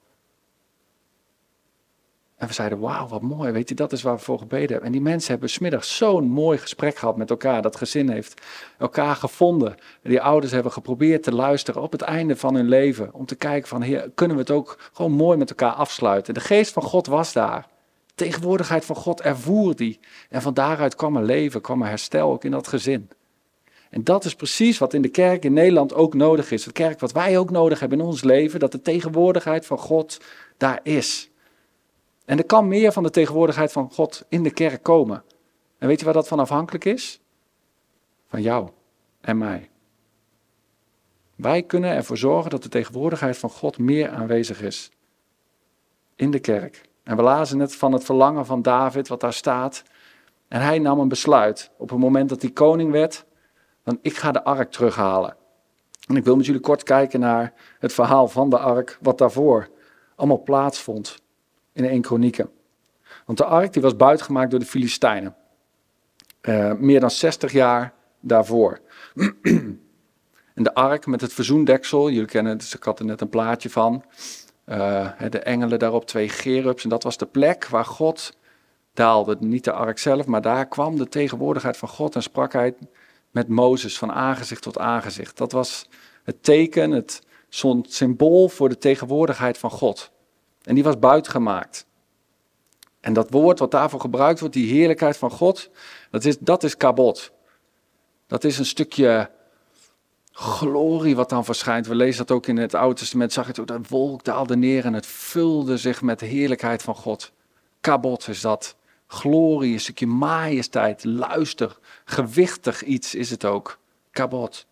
En we zeiden, wauw, wat mooi, weet je, dat is waar we voor gebeden hebben. En die mensen hebben smiddags zo'n mooi gesprek gehad met elkaar. Dat gezin heeft elkaar gevonden. En die ouders hebben geprobeerd te luisteren op het einde van hun leven. Om te kijken van, heer, kunnen we het ook gewoon mooi met elkaar afsluiten. De geest van God was daar. Tegenwoordigheid van God ervoer die. En van daaruit kwam er leven, kwam er herstel ook in dat gezin. En dat is precies wat in de kerk in Nederland ook nodig is. De kerk wat wij ook nodig hebben in ons leven, dat de tegenwoordigheid van God daar is. En er kan meer van de tegenwoordigheid van God in de kerk komen. En weet je waar dat van afhankelijk is? Van jou en mij. Wij kunnen ervoor zorgen dat de tegenwoordigheid van God meer aanwezig is. In de kerk. En we lazen net van het verlangen van David, wat daar staat. En hij nam een besluit. Op het moment dat hij koning werd, dan ik ga de ark terughalen. En ik wil met jullie kort kijken naar het verhaal van de ark, wat daarvoor allemaal plaatsvond in de 1 Kronieken. Want de ark die was buitgemaakt door de Filistijnen. Uh, meer dan 60 jaar daarvoor. en de ark met het verzoendeksel, jullie kennen het, ik had er net een plaatje van. Uh, de engelen daarop, twee gerubs. En dat was de plek waar God daalde. Niet de ark zelf, maar daar kwam de tegenwoordigheid van God en sprak hij met Mozes van aangezicht tot aangezicht. Dat was het teken, het symbool voor de tegenwoordigheid van God. En die was buitgemaakt. En dat woord wat daarvoor gebruikt wordt, die heerlijkheid van God, dat is, dat is kabot. Dat is een stukje glorie wat dan verschijnt. We lezen dat ook in het Oude Testament. Zag je het, dat wolk daalde neer en het vulde zich met de heerlijkheid van God. Kabot is dat. Glorie, een stukje majesteit, luister, gewichtig iets is het ook. Kabot.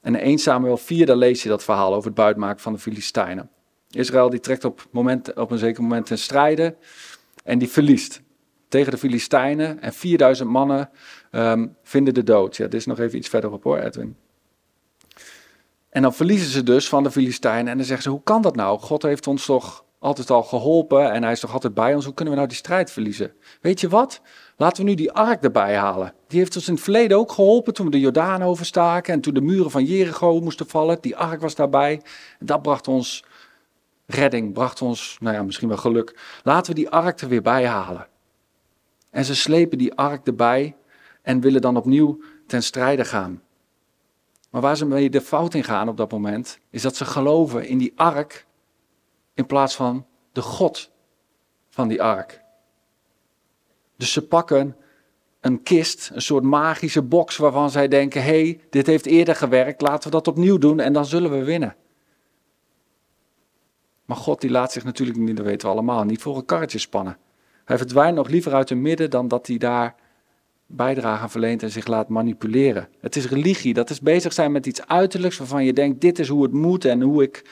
En in 1 Samuel 4, daar lees je dat verhaal over het buitmaken van de Filistijnen. Israël die trekt op, moment, op een zeker moment ten strijde en die verliest tegen de Filistijnen. En 4000 mannen ehm, vinden de dood. Ja, dit is nog even iets verderop hoor, Edwin. En dan verliezen ze dus van de Filistijnen en dan zeggen ze, hoe kan dat nou? God heeft ons toch altijd al geholpen en hij is toch altijd bij ons. Hoe kunnen we nou die strijd verliezen? Weet je wat? Laten we nu die ark erbij halen. Die heeft ons in het verleden ook geholpen toen we de Jordaan overstaken en toen de muren van Jericho moesten vallen. Die ark was daarbij. En dat bracht ons redding, bracht ons, nou ja, misschien wel geluk. Laten we die ark er weer bij halen. En ze slepen die ark erbij en willen dan opnieuw ten strijde gaan. Maar waar ze mee de fout in gaan op dat moment, is dat ze geloven in die ark in plaats van de God van die ark. Dus ze pakken een kist, een soort magische box waarvan zij denken: hé, hey, dit heeft eerder gewerkt, laten we dat opnieuw doen en dan zullen we winnen. Maar God die laat zich natuurlijk niet, dat weten we allemaal, niet voor een karretje spannen. Hij verdwijnt nog liever uit hun midden dan dat hij daar bijdrage aan verleent en zich laat manipuleren. Het is religie, dat is bezig zijn met iets uiterlijks waarvan je denkt: dit is hoe het moet en hoe ik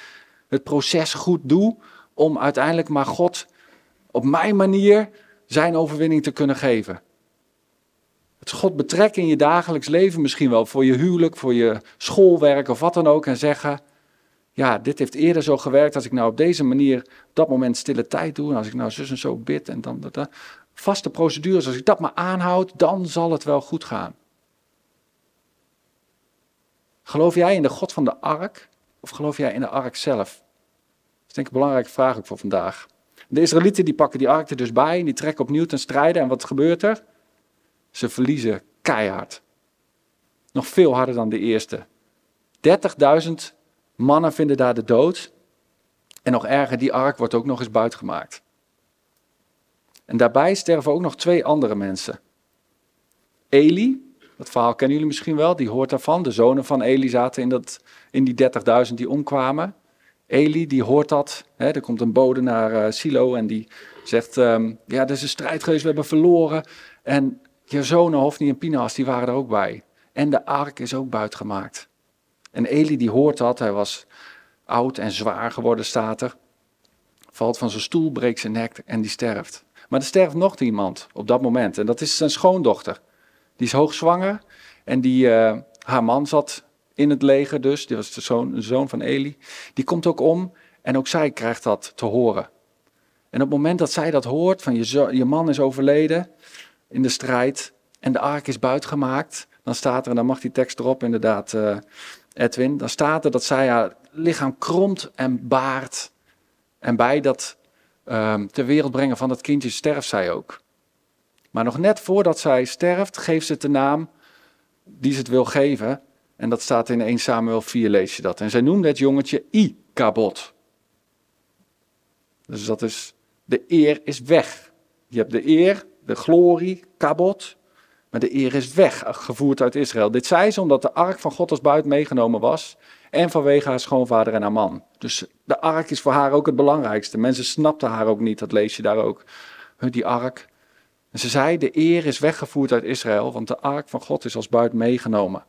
het proces goed doe om uiteindelijk maar God op mijn manier zijn overwinning te kunnen geven. Het God betrekken in je dagelijks leven, misschien wel voor je huwelijk, voor je schoolwerk of wat dan ook, en zeggen: Ja, dit heeft eerder zo gewerkt. Als ik nou op deze manier dat moment stille tijd doe, en als ik nou zus en zo bid en dan dat, vaste procedures, als ik dat maar aanhoud, dan zal het wel goed gaan. Geloof jij in de God van de ark of geloof jij in de ark zelf? Dat is denk ik een belangrijke vraag ook voor vandaag. De Israëlieten die pakken die ark er dus bij en die trekken opnieuw ten strijde. En wat gebeurt er? Ze verliezen keihard. Nog veel harder dan de eerste. 30.000 mannen vinden daar de dood. En nog erger, die ark wordt ook nog eens buitgemaakt. En daarbij sterven ook nog twee andere mensen. Eli, dat verhaal kennen jullie misschien wel, die hoort daarvan. De zonen van Eli zaten in, dat, in die 30.000 die omkwamen. Eli, die hoort dat. Hè, er komt een bode naar uh, Silo en die zegt, um, ja, er is een strijd geweest, we hebben verloren. En je zonen, Hofni en Pinas, die waren er ook bij. En de ark is ook buitgemaakt. En Eli, die hoort dat, hij was oud en zwaar geworden, staat er. Valt van zijn stoel, breekt zijn nek en die sterft. Maar er sterft nog iemand op dat moment. En dat is zijn schoondochter. Die is hoogzwanger. En die, uh, haar man zat in het leger dus. Die was de zoon, zoon van Eli. Die komt ook om. En ook zij krijgt dat te horen. En op het moment dat zij dat hoort, van je, je man is overleden in de strijd. En de ark is buitgemaakt. Dan staat er, en dan mag die tekst erop inderdaad, uh, Edwin. Dan staat er dat zij haar lichaam kromt en baart. En bij dat ehm, ter wereld brengen van dat kindje sterft zij ook. Maar nog net voordat zij sterft, geeft ze het de naam die ze het wil geven. En dat staat in 1 Samuel 4, lees je dat. En zij noemde het jongetje Ikabod. Dus dat is, de eer is weg. Je hebt de eer, de glorie, kabot. Maar de eer is weg, gevoerd uit Israël. Dit zei ze omdat de ark van God als buit meegenomen was. En vanwege haar schoonvader en haar man. Dus de ark is voor haar ook het belangrijkste. Mensen snapten haar ook niet, dat lees je daar ook. Die ark. En ze zei, de eer is weggevoerd uit Israël, want de ark van God is als buit meegenomen.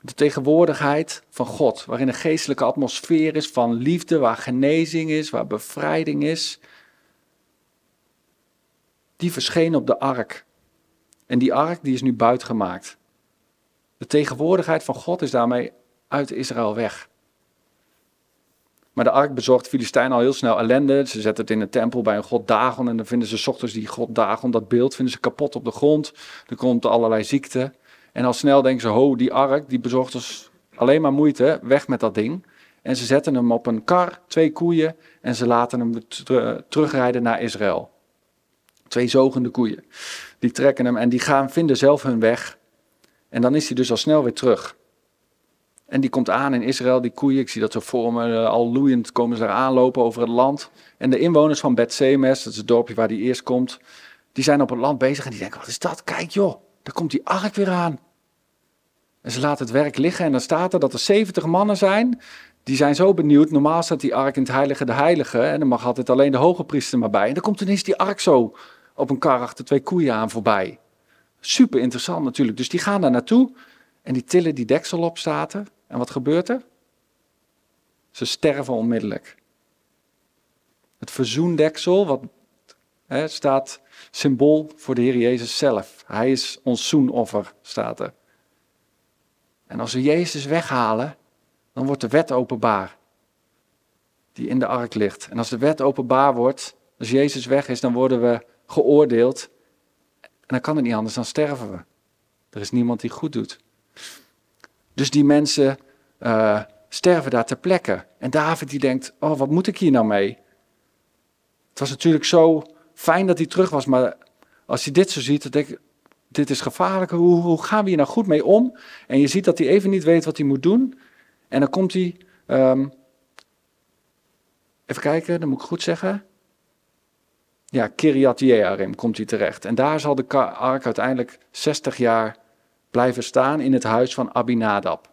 De tegenwoordigheid van God, waarin een geestelijke atmosfeer is van liefde, waar genezing is, waar bevrijding is. Die verscheen op de ark. En die ark die is nu buitgemaakt. De tegenwoordigheid van God is daarmee uit Israël weg. Maar de ark bezorgt Filistijn al heel snel ellende. Ze zetten het in de tempel bij een god Dagon. En dan vinden ze ochtends die god Dagon, dat beeld, vinden ze kapot op de grond. Er komt allerlei ziekte. En al snel denken ze, ho, die ark, die bezorgt ons alleen maar moeite. Weg met dat ding. En ze zetten hem op een kar, twee koeien. En ze laten hem ter- terugrijden naar Israël. Twee zogende koeien. Die trekken hem en die gaan, vinden zelf hun weg. En dan is hij dus al snel weer terug. En die komt aan in Israël, die koeien. Ik zie dat zo voor me, eh, al loeiend komen ze daar aanlopen over het land. En de inwoners van Bethsemes, dat is het dorpje waar die eerst komt, die zijn op het land bezig en die denken, wat is dat? Kijk joh, daar komt die ark weer aan. En ze laten het werk liggen en dan staat er dat er 70 mannen zijn. Die zijn zo benieuwd. Normaal staat die ark in het heilige de heilige en dan mag altijd alleen de hoge priester maar bij. En dan komt ineens die ark zo op een kar achter twee koeien aan voorbij. Super interessant natuurlijk. Dus die gaan daar naartoe en die tillen die deksel op, staat er. En wat gebeurt er? Ze sterven onmiddellijk. Het verzoendeksel, wat hè, staat symbool voor de Heer Jezus zelf. Hij is ons zoenoffer, staat er. En als we Jezus weghalen, dan wordt de wet openbaar. Die in de ark ligt. En als de wet openbaar wordt, als Jezus weg is, dan worden we geoordeeld. En dan kan het niet anders, dan sterven we. Er is niemand die goed doet. Dus die mensen eh, sterven daar ter plekke. En David die denkt, oh wat moet ik hier nou mee? Het was natuurlijk zo fijn dat hij terug was, maar als je dit zo ziet, dan denk ik, dit is gevaarlijk. Hoe, gaan we hier nou goed mee om? En je ziet dat hij even niet weet wat hij moet doen. En dan komt hij, ehm, even kijken, dan moet ik goed zeggen. Ja, Kiriat Jearim komt hij terecht. En daar zal de ark uiteindelijk 60 jaar blijven staan in het huis van Abinadab.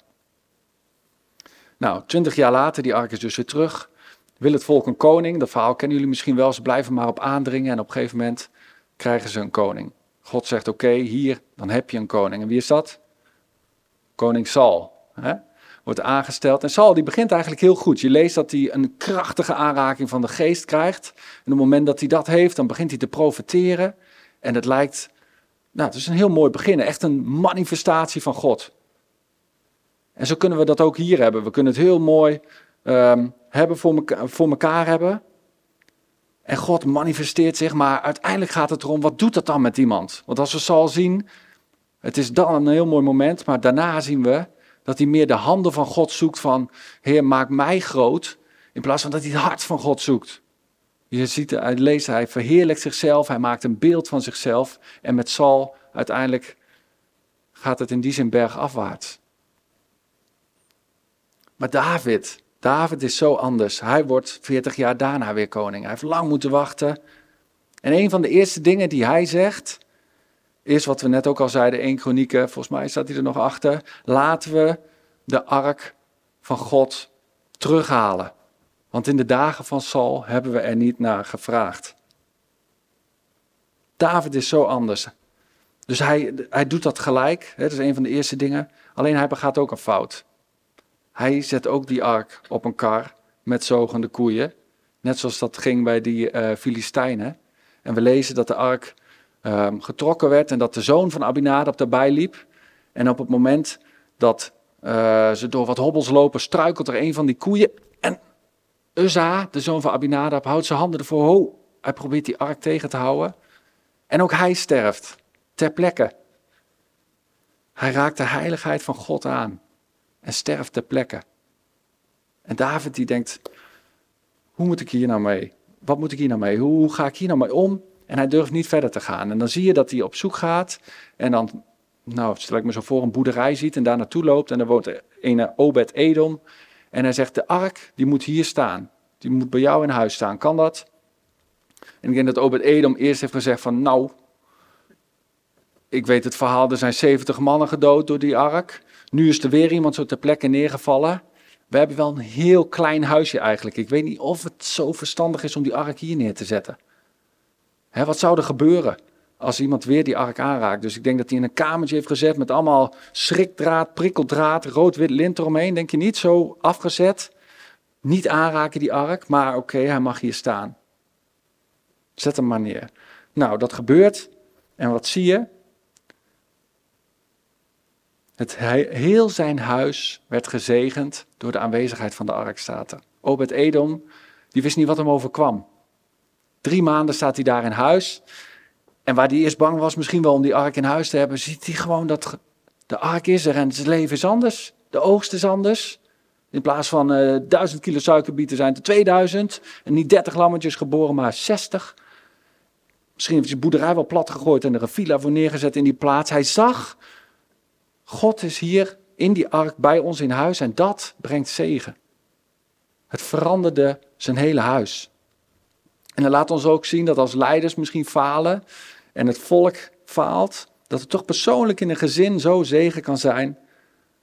Nou, 20 jaar later, die ark is dus weer terug. Wil het volk een koning? Dat verhaal kennen jullie misschien wel. Ze blijven maar op aandringen en op een gegeven moment krijgen ze een koning. God zegt, oké, hier, dan heb je een koning. En wie is dat? Koning Saul. Hè? Wordt aangesteld. En Saul die begint eigenlijk heel goed. Je leest dat hij een krachtige aanraking van de geest krijgt. En op het moment dat hij dat heeft, dan begint hij te profeteren. En het lijkt, nou, het is een heel mooi begin. Echt een manifestatie van God. En zo kunnen we dat ook hier hebben. We kunnen het heel mooi ehm, hebben voor, meka- voor elkaar hebben. En God manifesteert zich, maar uiteindelijk gaat het erom, wat doet dat dan met iemand? Want als we Saul zien, het is dan een heel mooi moment, maar daarna zien we dat hij meer de handen van God zoekt van, Heer, maak mij groot, in plaats van dat hij het hart van God zoekt. Je ziet, hij leest, hij verheerlijkt zichzelf, hij maakt een beeld van zichzelf en met Saul uiteindelijk gaat het in die zin bergafwaarts. Maar David, David is zo anders. Hij wordt 40 jaar daarna weer koning. Hij heeft lang moeten wachten. En een van de eerste dingen die hij zegt, is wat we net ook al zeiden, 1 Kronieken, volgens mij staat hij er nog achter. Laten we de ark van God terughalen. Want in de dagen van Saul hebben we er niet naar gevraagd. David is zo anders. Dus hij, hij doet dat gelijk. Hè, dat is een van de eerste dingen. Alleen hij begaat ook een fout. Hij zet ook die ark op een kar met zogende koeien. Net zoals dat ging bij die eh Filistijnen. En we lezen dat de ark ehm, getrokken werd en dat de zoon van Abinadab daarbij liep. En op het moment dat eh, ze door wat hobbels lopen, struikelt er een van die koeien. Uzza, de zoon van Abinadab, houdt zijn handen ervoor. Hij probeert die ark tegen te houden. En ook hij sterft ter plekke. Hij raakt de heiligheid van God aan en sterft ter plekke. En David die denkt, hoe moet ik hier nou mee? Wat moet ik hier nou mee? Hoe, ga ik hier nou mee om? En hij durft niet verder te gaan. En dan zie je dat hij op zoek gaat. En dan, nou, stel ik me zo voor, een boerderij ziet en daar naartoe loopt. En dan woont een Obed Edom. En hij zegt, de ark, die moet hier staan. Die moet bij jou in huis staan. Kan dat? En ik denk dat Obed Edom eerst heeft gezegd van, nou, ik weet het verhaal, er zijn 70 mannen gedood door die ark. Nu is er weer iemand zo ter plekke neergevallen. We hebben wel een heel klein huisje eigenlijk. Ik weet niet of het zo verstandig is om die ark hier neer te zetten. Hè, wat zou er gebeuren als iemand weer die ark aanraakt? Dus ik denk dat hij in een kamertje heeft gezet met allemaal schrikdraad, prikkeldraad, rood-wit lint eromheen. Denk je niet? Zo afgezet. Niet aanraken die ark, maar oké, hij mag hier staan. Zet hem maar neer. Nou, dat gebeurt. En wat zie je? Het, heel zijn huis werd gezegend door de aanwezigheid van de ark, staat er. Obed Edom, die wist niet wat hem overkwam. Drie maanden staat hij daar in huis. En waar hij eerst bang was, misschien wel om die ark in huis te hebben, ziet hij gewoon dat de ark is er en zijn leven is anders. De oogst is anders. In plaats van uh, duizend kilo suikerbieten zijn er 2000. En niet 30 lammetjes geboren, maar 60. Misschien heeft hij de boerderij wel plat gegooid en er een villa voor neergezet in die plaats. Hij zag God is hier in die ark bij ons in huis en dat brengt zegen. Het veranderde zijn hele huis. En dan laat ons ook zien dat als leiders misschien falen en het volk faalt, dat het toch persoonlijk in een gezin zo zegen kan zijn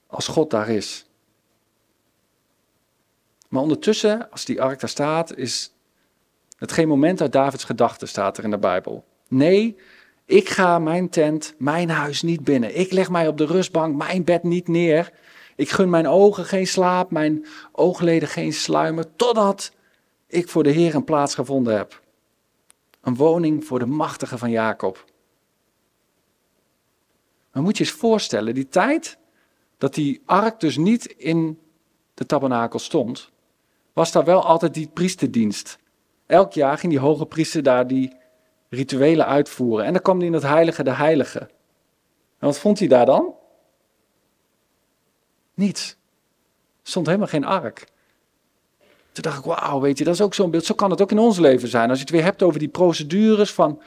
als God daar is. Maar ondertussen, als die ark daar staat, is het geen moment uit Davids gedachten, staat er in de Bijbel. Nee, ik ga mijn tent, mijn huis niet binnen. Ik leg mij op de rustbank, mijn bed niet neer. Ik gun mijn ogen geen slaap, mijn oogleden geen sluimer, totdat ik voor de Heer een plaats gevonden heb. Een woning voor de machtige van Jacob. Maar moet je eens voorstellen, die tijd dat die ark dus niet in de tabernakel stond, was daar wel altijd die priesterdienst. Elk jaar ging die hoge priester daar die rituelen uitvoeren. En dan kwam hij in het heilige de heilige. En wat vond hij daar dan? Niets. Er stond helemaal geen ark. Toen dacht ik, wauw, weet je, dat is ook zo'n beeld. Zo kan het ook in ons leven zijn. Als je het weer hebt over die procedures van,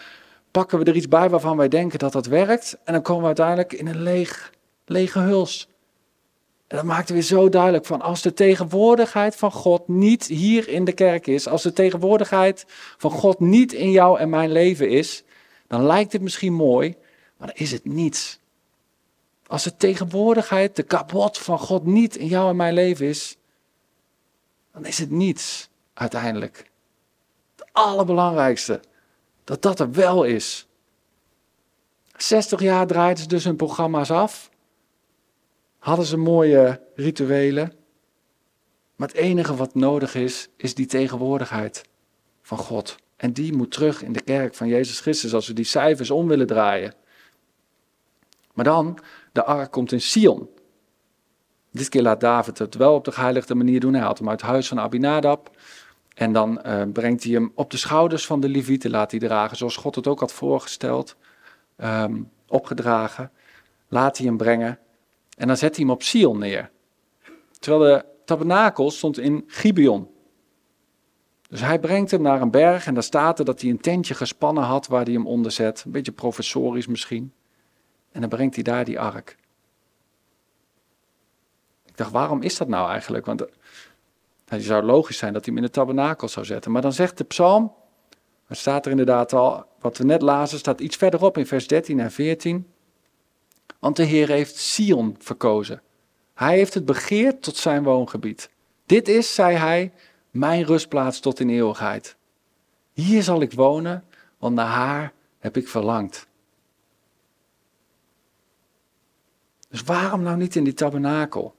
pakken we er iets bij waarvan wij denken dat dat werkt. En dan komen we uiteindelijk in een leeg, lege huls. En dat maakt weer zo duidelijk van als de tegenwoordigheid van God niet hier in de kerk is, als de tegenwoordigheid van God niet in jou en mijn leven is, dan lijkt het misschien mooi, maar dan is het niets. Als de tegenwoordigheid, de kapot van God niet in jou en mijn leven is, dan is het niets uiteindelijk. Het allerbelangrijkste, dat dat er wel is. 60 jaar draaiden ze dus hun programma's af hadden ze mooie rituelen. Maar het enige wat nodig is, is die tegenwoordigheid van God. En die moet terug in de kerk van Jezus Christus als we die cijfers om willen draaien. Maar dan, de ark komt in Sion. Dit keer laat David het wel op de geheiligde manier doen. Hij haalt hem uit het huis van Abinadab. En dan uh, brengt hij hem op de schouders van de Levieten, laat hij dragen, zoals God het ook had voorgesteld, um, opgedragen. Laat hij hem brengen. En dan zet hij hem op Sion neer. Terwijl de tabernakel stond in Gibeon. Dus hij brengt hem naar een berg en daar staat er dat hij een tentje gespannen had waar hij hem onder zet. Een beetje professorisch misschien. En dan brengt hij daar die ark. Dacht, waarom is dat nou eigenlijk? Want het eh, zou logisch zijn dat hij hem in de tabernakel zou zetten. Maar dan zegt de psalm, er staat er inderdaad al, wat we net lazen, staat iets verderop in vers 13 en 14. Want de Heer heeft Sion verkozen. Hij heeft het begeerd tot zijn woongebied. Dit is, zei hij, mijn rustplaats tot in eeuwigheid. Hier zal ik wonen, want naar haar heb ik verlangd. Dus waarom nou niet in die tabernakel?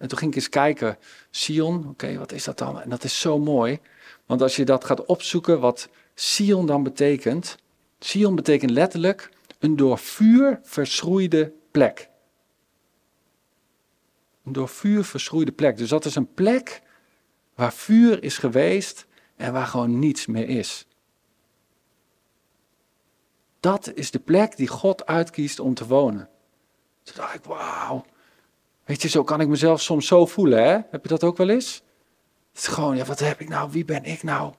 En toen ging ik eens kijken, Sion, oké, wat is dat dan? En dat is zo mooi, want als je dat gaat opzoeken, wat Sion dan betekent. Sion betekent letterlijk een door vuur verschroeide plek. Een door vuur verschroeide plek. Dus dat is een plek waar vuur is geweest en waar gewoon niets meer is. Dat is de plek die God uitkiest om te wonen. Toen dacht ik, wauw. Weet je, zo kan ik mezelf soms zo voelen, hè? Heb je dat ook wel eens? Het is gewoon, ja, wat heb ik nou? Wie ben ik nou?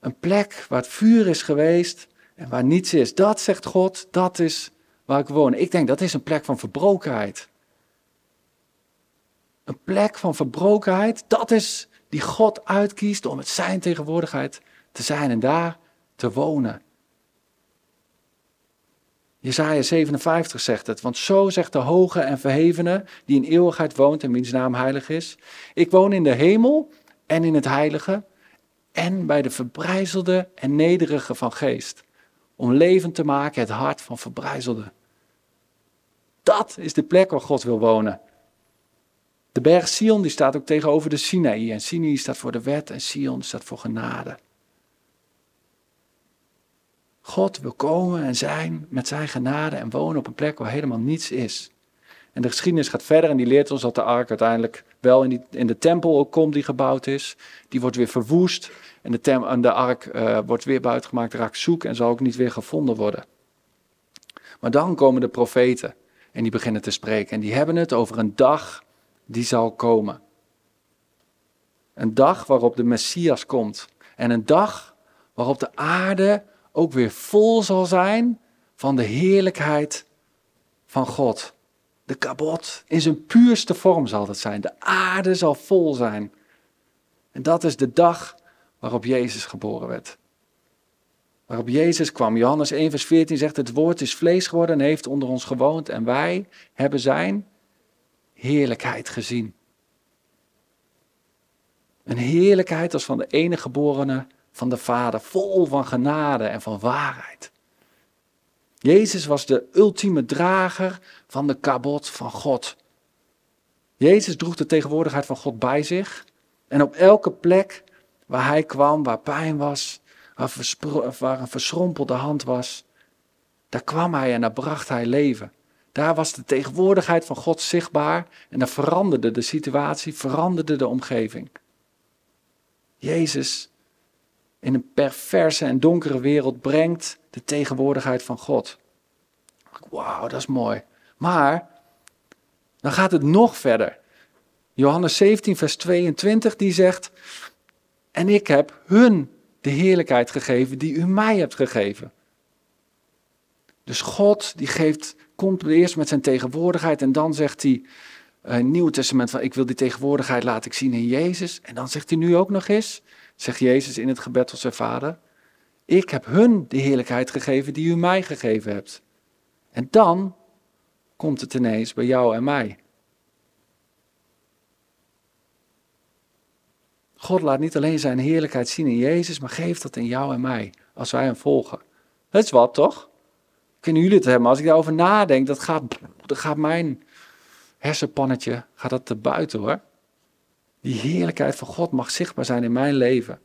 Een plek waar het vuur is geweest en waar niets is. Dat zegt God, dat is waar ik woon. Ik denk dat is een plek van verbrokenheid. Een plek van verbrokenheid, dat is die God uitkiest om met zijn tegenwoordigheid te zijn en daar te wonen. Jesaja 57 zegt het, want zo zegt de hoge en verhevene, die in eeuwigheid woont en wiens naam heilig is. Ik woon in de hemel en in het heilige en bij de verbrijzelde en nederige van geest, om levend te maken het hart van verbrijzelde. Dat is de plek waar God wil wonen. De berg Sion die staat ook tegenover de Sinaï en Sinaï staat voor de wet en Sion staat voor genade. God wil komen en zijn met zijn genade en wonen op een plek waar helemaal niets is. En de geschiedenis gaat verder en die leert ons dat de ark uiteindelijk wel in, die, in de tempel ook komt die gebouwd is. Die wordt weer verwoest en de, en de ark uh, wordt weer buitengemaakt, raakt zoek en zal ook niet weer gevonden worden. Maar dan komen de profeten en die beginnen te spreken en die hebben het over een dag die zal komen. Een dag waarop de Messias komt en een dag waarop de aarde ook weer vol zal zijn van de heerlijkheid van God. De kabot in zijn puurste vorm zal het zijn. De aarde zal vol zijn. En dat is de dag waarop Jezus geboren werd. Waarop Jezus kwam. Johannes 1, vers 14 zegt: Het woord is vlees geworden en heeft onder ons gewoond. En wij hebben zijn heerlijkheid gezien. Een heerlijkheid als van de enige geborene van de Vader, vol van genade en van waarheid. Jezus was de ultieme drager van de kabot van God. Jezus droeg de tegenwoordigheid van God bij zich. En op elke plek waar hij kwam, waar pijn was, waar, een verschrompelde hand was, daar kwam hij en daar bracht hij leven. Daar was de tegenwoordigheid van God zichtbaar en dan veranderde de situatie, veranderde de omgeving. Jezus in een perverse en donkere wereld brengt de tegenwoordigheid van God. Wauw, dat is mooi. Maar dan gaat het nog verder. Johannes 17, vers 22, die zegt: En ik heb hun de heerlijkheid gegeven die u mij hebt gegeven. Dus God die geeft, komt eerst met zijn tegenwoordigheid en dan zegt hij, uh, Nieuw Testament van ik wil die tegenwoordigheid laten zien in Jezus. En dan zegt hij nu ook nog eens, zegt Jezus in het gebed tot zijn vader, ik heb hun de heerlijkheid gegeven die u mij gegeven hebt. En dan komt het ineens bij jou en mij. God laat niet alleen zijn heerlijkheid zien in Jezus, maar geeft dat in jou en mij, als wij hem volgen. Dat is wat, toch? Kunnen jullie het hebben? Als ik daarover nadenk, dat gaat, dat gaat mijn hersenpannetje gaat dat te buiten hoor. Die heerlijkheid van God mag zichtbaar zijn in mijn leven.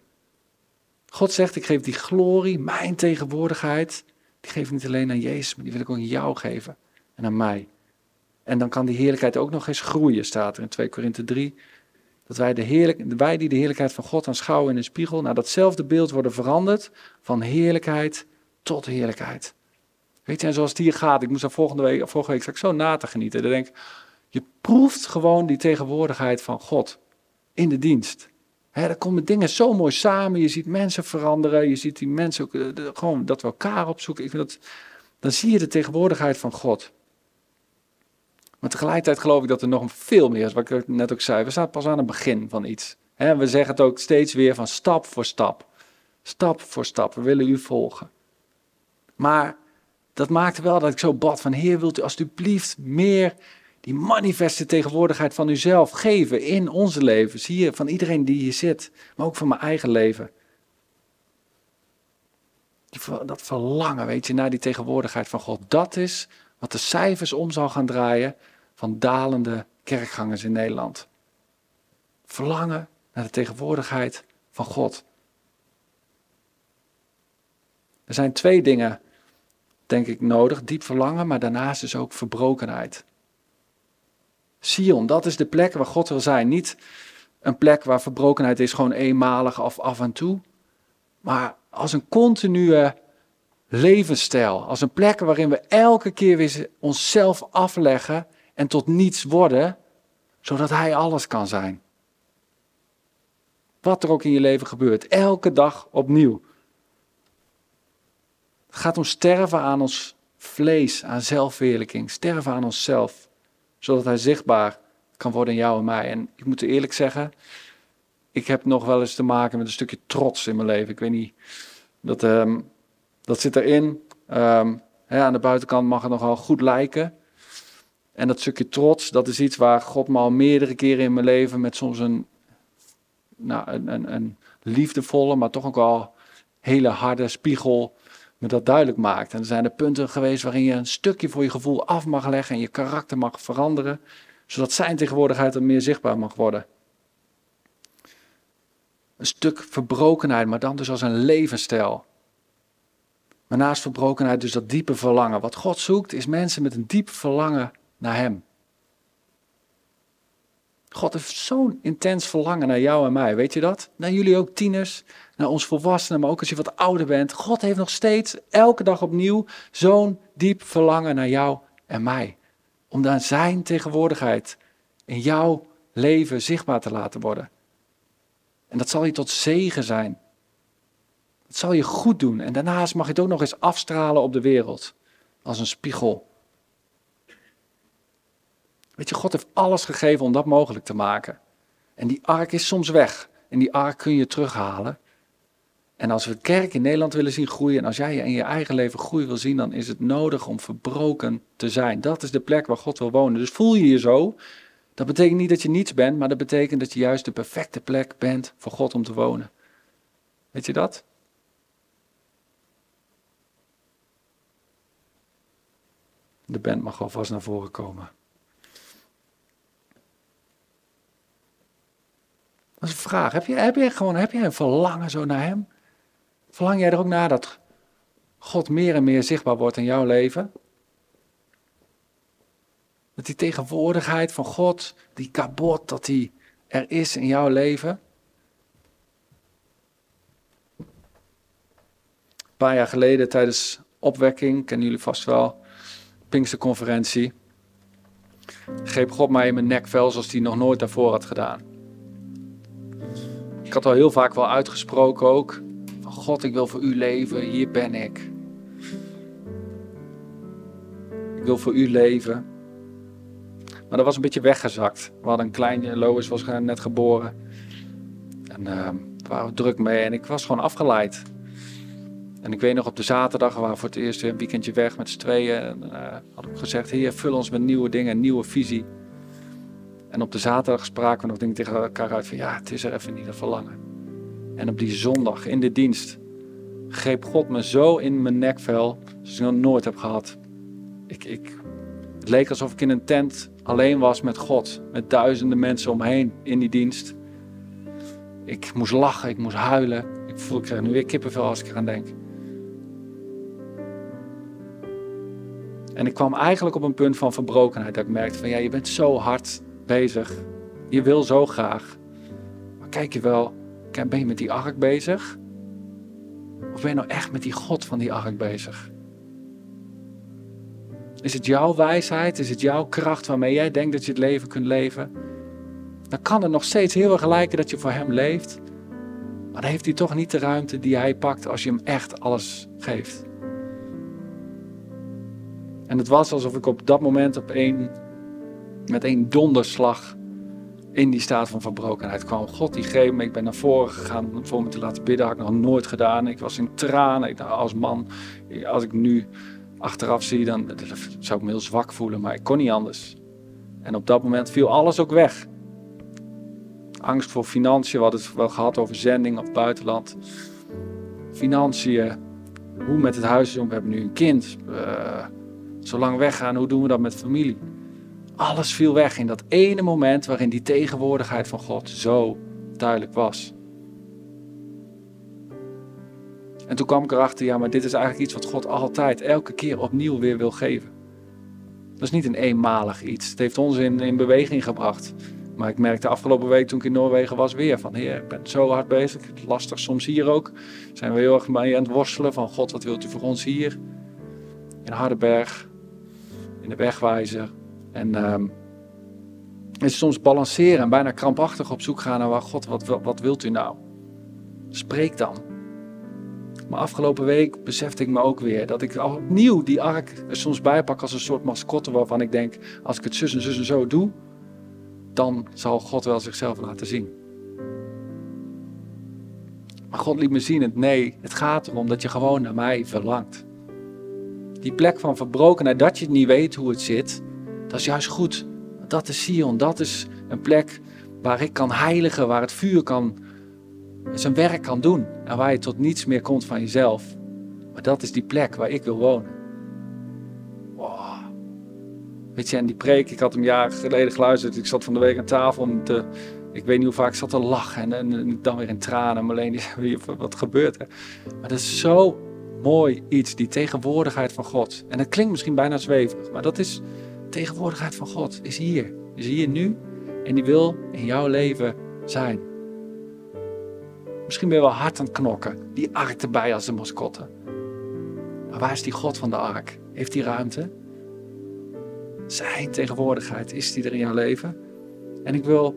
God zegt, ik geef die glorie, mijn tegenwoordigheid, die geef ik niet alleen aan Jezus, maar die wil ik ook aan jou geven en aan mij. En dan kan die heerlijkheid ook nog eens groeien, staat er in 2 Korinthe 3. Dat wij, de heerlijk, wij die de heerlijkheid van God aanschouwen in een spiegel, naar datzelfde beeld worden veranderd, van heerlijkheid tot heerlijkheid. Weet je, en zoals het hier gaat, ik moest daar volgende week, vorige week ik zo na te genieten. Dan denk je proeft gewoon die tegenwoordigheid van God in de dienst. He, er komen dingen zo mooi samen. Je ziet mensen veranderen. Je ziet die mensen ook, eh, gewoon dat we elkaar opzoeken. Ik vind dat, dan zie je de tegenwoordigheid van God. Maar tegelijkertijd geloof ik dat er nog veel meer is. Wat ik net ook zei. We staan pas aan het begin van iets. He, we zeggen het ook steeds weer van stap voor stap. Stap voor stap. We willen u volgen. Maar dat maakte wel dat ik zo bad van Heer, wilt u alsjeblieft meer die manifeste tegenwoordigheid van uzelf geven in onze levens. Hier, van iedereen die hier zit, maar ook van mijn eigen leven. Dat verlangen, weet je, naar die tegenwoordigheid van God. Dat is wat de cijfers om zal gaan draaien van dalende kerkgangers in Nederland. Verlangen naar de tegenwoordigheid van God. Er zijn twee dingen, denk ik, nodig. Diep verlangen, maar daarnaast is ook verbrokenheid. Sion, dat is de plek waar God wil zijn. Niet een plek waar verbrokenheid is, gewoon eenmalig of af en toe. Maar als een continue levensstijl. Als een plek waarin we elke keer weer onszelf afleggen en tot niets worden. zodat Hij alles kan zijn. Wat er ook in je leven gebeurt, elke dag opnieuw. Het gaat om sterven aan ons vlees, aan zelfverheerlijking, sterven aan onszelf, zodat Hij zichtbaar kan worden in jou en mij. En ik moet eerlijk zeggen, ik heb nog wel eens te maken met een stukje trots in mijn leven. Ik weet niet, dat, ehm, dat zit erin. Um, hè, aan de buitenkant mag het nogal goed lijken. En dat stukje trots, dat is iets waar God me al meerdere keren in mijn leven met soms een, nou, een, een, een liefdevolle, maar toch ook wel hele harde spiegel me dat duidelijk maakt. En er zijn er punten geweest waarin je een stukje voor je gevoel af mag leggen en je karakter mag veranderen, zodat zijn tegenwoordigheid er meer zichtbaar mag worden. Een stuk verbrokenheid, maar dan dus als een levensstijl. Maar naast verbrokenheid dus dat diepe verlangen. Wat God zoekt is mensen met een diep verlangen naar Hem. God heeft zo'n intens verlangen naar jou en mij, weet je dat? Naar jullie ook tieners, naar ons volwassenen, maar ook als je wat ouder bent. God heeft nog steeds, elke dag opnieuw, zo'n diep verlangen naar jou en mij. Om dan zijn tegenwoordigheid in jouw leven zichtbaar te laten worden. En dat zal je tot zegen zijn. Het zal je goed doen. En daarnaast mag je het ook nog eens afstralen op de wereld. Als een spiegel. Weet je, God heeft alles gegeven om dat mogelijk te maken. En die ark is soms weg. En die ark kun je terughalen. En als we kerk in Nederland willen zien groeien, en als jij in je eigen leven groei wil zien, dan is het nodig om verbroken te zijn. Dat is de plek waar God wil wonen. Dus voel je je zo. Dat betekent niet dat je niets bent, maar dat betekent dat je juist de perfecte plek bent voor God om te wonen. Weet je dat? De band mag alvast naar voren komen. Dat is een vraag. Heb je, heb je gewoon heb je een verlangen zo naar Hem? Verlang jij er ook naar dat God meer en meer zichtbaar wordt in jouw leven? Dat die tegenwoordigheid van God, die kabot, dat die er is in jouw leven? Een paar jaar geleden tijdens opwekking, kennen jullie vast wel, Pinksterconferentie, greep God mij in mijn nekvel zoals hij nog nooit daarvoor had gedaan. Had al heel vaak wel uitgesproken ook, God, ik wil voor u leven, hier ben ik. Ik wil voor u leven. Maar dat was een beetje weggezakt. We hadden een kleintje, Lois was net geboren. En uh, waren druk mee en ik was gewoon afgeleid. En ik weet nog op de zaterdag, we waren voor het eerst een weekendje weg met z'n tweeën. En uh, had ik gezegd, heer, vul ons met nieuwe dingen, nieuwe visie. En op de zaterdag spraken we nog tegen elkaar uit van, ja, het is er even niet, een verlangen. En op die zondag in de dienst greep God me zo in mijn nekvel, zoals ik nog nooit heb gehad. Ik, ik, het leek alsof ik in een tent alleen was met God, met duizenden mensen omheen in die dienst. Ik moest lachen, ik moest huilen. Ik voel, ik krijg nu weer kippenvel als ik eraan denk. En ik kwam eigenlijk op een punt van verbrokenheid. Dat ik merkte van ja, je bent zo hard bezig. Je wil zo graag. Maar kijk je wel, ben je met die ark bezig? Of ben je nou echt met die God van die ark bezig? Is het jouw wijsheid? Is het jouw kracht waarmee jij denkt dat je het leven kunt leven? Dan kan het nog steeds heel erg lijken dat je voor hem leeft. Maar dan heeft hij toch niet de ruimte die hij pakt als je hem echt alles geeft. En het was alsof ik op dat moment op één, met één donderslag in die staat van verbrokenheid kwam. God die greep me, ik ben naar voren gegaan om voor me te laten bidden. Had ik nog nooit gedaan. Ik was in tranen. Als man, als ik nu achteraf zie, dan zou ik me heel zwak voelen. Maar ik kon niet anders. En op dat moment viel alles ook weg. Angst voor financiën, we hadden het wel gehad over zending of buitenland. Financiën, hoe met het huis We hebben nu een kind. Uh, zo lang weggaan, hoe doen we dat met familie? Alles viel weg in dat ene moment waarin die tegenwoordigheid van God zo duidelijk was. En toen kwam ik erachter, ja, maar dit is eigenlijk iets wat God altijd, elke keer opnieuw weer wil geven. Dat is niet een eenmalig iets. Het heeft ons in, in beweging gebracht. Maar ik merkte afgelopen week toen ik in Noorwegen was weer van, heer, ik ben zo hard bezig. Lastig soms hier ook. Zijn we heel erg mee aan het worstelen van, God, wat wilt u voor ons hier? In Hardenberg, in de wegwijzer. En, is soms balanceren en bijna krampachtig op zoek gaan naar waar God, wat, wat, wat wilt u nou? Spreek dan. Maar afgelopen week besefte ik me ook weer dat ik opnieuw die ark er soms bijpak als een soort mascotte waarvan ik denk, als ik het zus en zus en zo doe, dan zal God wel zichzelf laten zien. Maar God liet me zien, het nee, het gaat erom dat je gewoon naar mij verlangt. Die plek van verbrokenheid, dat je niet weet hoe het zit, dat is juist goed. Dat is Sion, dat is een plek waar ik kan heiligen, waar het vuur kan, zijn werk kan doen. En waar je tot niets meer komt van jezelf. Maar dat is die plek waar ik wil wonen. Wow. Weet je, en die preek, ik had hem jaren geleden geluisterd. Ik zat van de week aan tafel om te, ik weet niet hoe vaak ik zat te lachen en, en, dan weer in tranen. Maar alleen, wat gebeurt er? Maar dat is zo mooi iets, die tegenwoordigheid van God. En dat klinkt misschien bijna zweverig, maar dat is tegenwoordigheid van God. Is hier, is hier nu en die wil in jouw leven zijn. Misschien ben je wel hard aan het knokken, die ark erbij als de mascotte. Maar waar is die God van de ark? Heeft die ruimte? Zijn tegenwoordigheid, is die er in jouw leven? En ik wil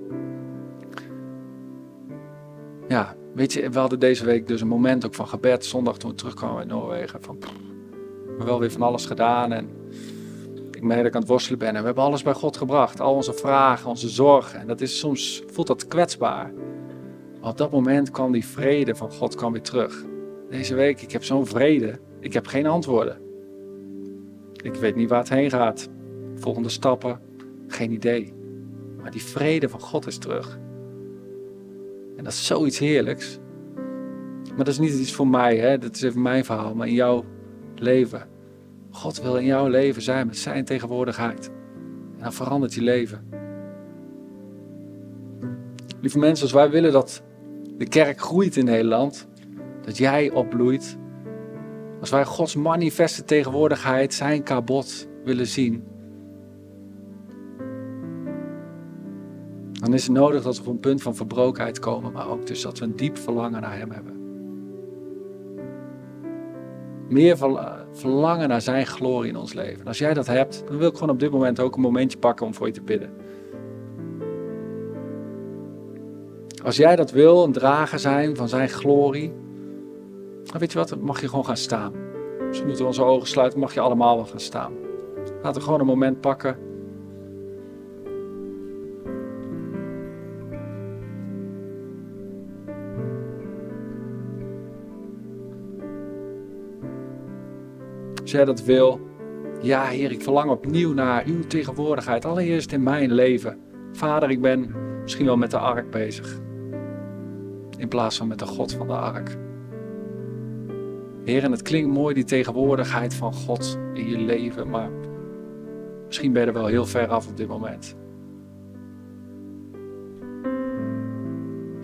ja, weet je, we hadden deze week dus een moment ook van gebed. Zondag toen we terugkwamen uit Noorwegen. Van, we hebben wel weer van alles gedaan. En ik ik aan het worstelen ben. En we hebben alles bij God gebracht. Al onze vragen, onze zorgen. En dat is soms, voelt dat kwetsbaar. Maar op dat moment kwam die vrede van God kwam weer terug. Deze week, ik heb zo'n vrede. Ik heb geen antwoorden. Ik weet niet waar het heen gaat. Volgende stappen, geen idee. Maar die vrede van God is terug. En dat is zoiets heerlijks. Maar dat is niet iets voor mij, hè? dat is even mijn verhaal, maar in jouw leven. God wil in jouw leven zijn met zijn tegenwoordigheid. En dan verandert je leven. Lieve mensen, als wij willen dat de kerk groeit in Nederland, dat jij opbloeit, als wij Gods manifeste tegenwoordigheid, zijn kabot willen zien, dan is het nodig dat we op een punt van verbrokenheid komen, maar ook dus dat we een diep verlangen naar Hem hebben. Meer verlangen naar Zijn glorie in ons leven. En als jij dat hebt, dan wil ik gewoon op dit moment ook een momentje pakken om voor je te bidden. Als jij dat wil, een drager zijn van Zijn glorie, dan weet je wat, dan mag je gewoon gaan staan. Misschien moeten we onze ogen sluiten, mag je allemaal wel gaan staan. Laten we gewoon een moment pakken Jij dat wil, ja Heer, ik verlang opnieuw naar uw tegenwoordigheid. Allereerst in mijn leven. Vader, ik ben misschien wel met de ark bezig. In plaats van met de God van de ark. Heer, en het klinkt mooi, die tegenwoordigheid van God in je leven, maar misschien ben je er wel heel ver af op dit moment.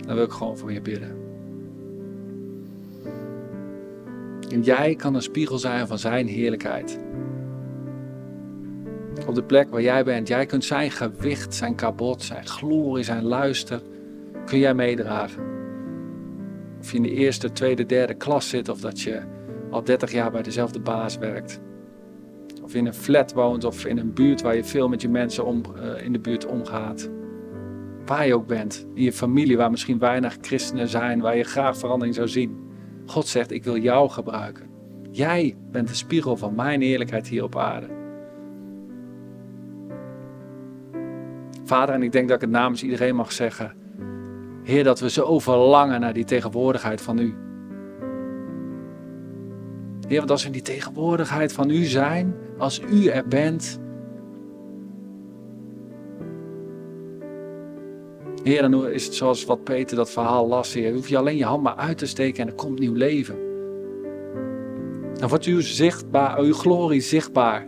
Dan wil ik gewoon voor je bidden. En jij kan een spiegel zijn van zijn heerlijkheid. Op de plek waar jij bent, jij kunt zijn gewicht, zijn kabot, zijn glorie, zijn luister, kun jij meedragen. Of je in de eerste, tweede, derde klas zit of dat je al 30 jaar bij dezelfde baas werkt. Of in een flat woont of in een buurt waar je veel met je mensen om, uh, in de buurt omgaat. Waar je ook bent, in je familie waar misschien weinig christenen zijn, waar je graag verandering zou zien. God zegt, ik wil jou gebruiken. Jij bent de spiegel van mijn eerlijkheid hier op aarde. Vader, en ik denk dat ik het namens iedereen mag zeggen. Heer, dat we zo verlangen naar die tegenwoordigheid van u. Heer, want als we in die tegenwoordigheid van u zijn, als u er bent, Heer, dan is het zoals wat Peter dat verhaal las, Heer. Hoef je alleen je hand maar uit te steken en er komt nieuw leven. Dan wordt uw, zichtbaar, uw glorie zichtbaar.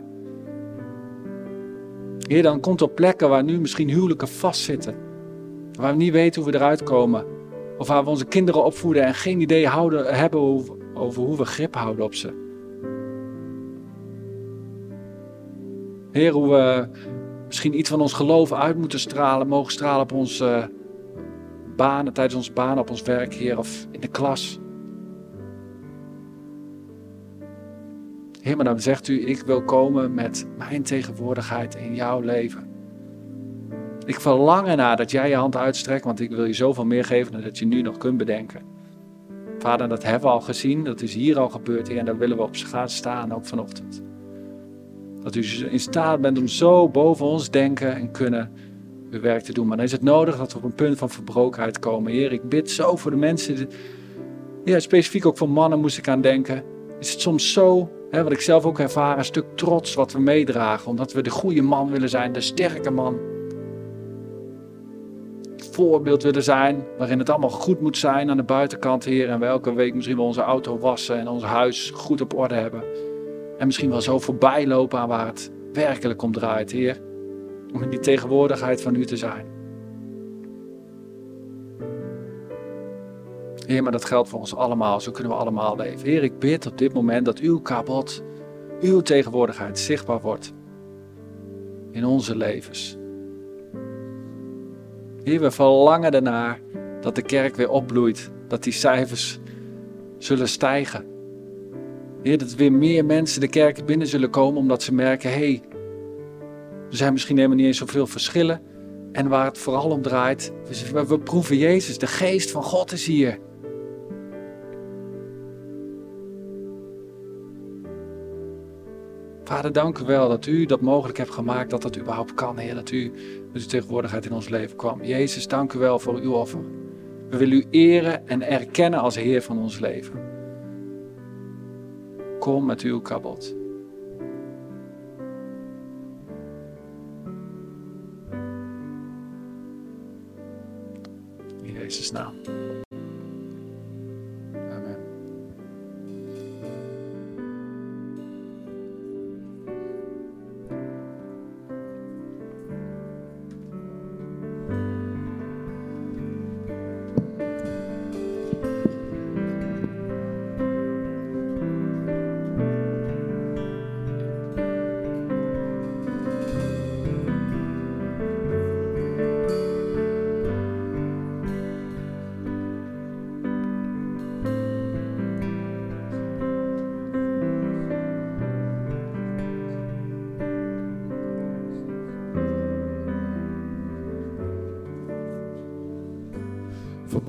Heer, dan komt op plekken waar nu misschien huwelijken vastzitten. Waar we niet weten hoe we eruit komen. Of waar we onze kinderen opvoeden en geen idee houden, hebben over, hoe we grip houden op ze. Heer, hoe we misschien iets van ons geloof uit moeten stralen, mogen stralen op onze banen, tijdens onze banen, op ons werk, Heer, of in de klas. Heer, maar dan zegt u, ik wil komen met mijn tegenwoordigheid in jouw leven. Ik verlang ernaar dat jij je hand uitstrekt, want ik wil je zoveel meer geven dan dat je nu nog kunt bedenken. Vader, dat hebben we al gezien, dat is hier al gebeurd, Heer, en daar willen we op gaan staan, ook vanochtend. Dat u in staat bent om zo boven ons denken en kunnen uw werk te doen. Maar dan is het nodig dat we op een punt van verbrokenheid komen. Heer, ik bid zo voor de mensen. Ja, specifiek ook voor mannen moest ik aan denken. Is het soms zo, hè, wat ik zelf ook ervaar, een stuk trots wat we meedragen. Omdat we de goede man willen zijn, de sterke man. Voorbeeld willen zijn, waarin het allemaal goed moet zijn aan de buitenkant, Heer. En we elke week misschien wel onze auto wassen en ons huis goed op orde hebben. En misschien wel zo voorbij lopen aan waar het werkelijk om draait, Heer. Om in die tegenwoordigheid van U te zijn. Heer, maar dat geldt voor ons allemaal. Zo kunnen we allemaal leven. Heer, ik bid op dit moment dat uw kabot, uw tegenwoordigheid zichtbaar wordt. In onze levens. Heer, we verlangen ernaar dat de kerk weer opbloeit. Dat die cijfers zullen stijgen. Heer, dat weer meer mensen de kerk binnen zullen komen omdat ze merken, hé, hey, er zijn misschien helemaal niet eens zoveel verschillen. En waar het vooral om draait, we, we proeven Jezus, de geest van God is hier. Vader, dank u wel dat u dat mogelijk hebt gemaakt, dat dat überhaupt kan, Heer. Dat u met uw tegenwoordigheid in ons leven kwam. Jezus, dank u wel voor uw offer. We willen u eren en erkennen als Heer van ons leven. Kom met uw kabot. In Jezus' naam.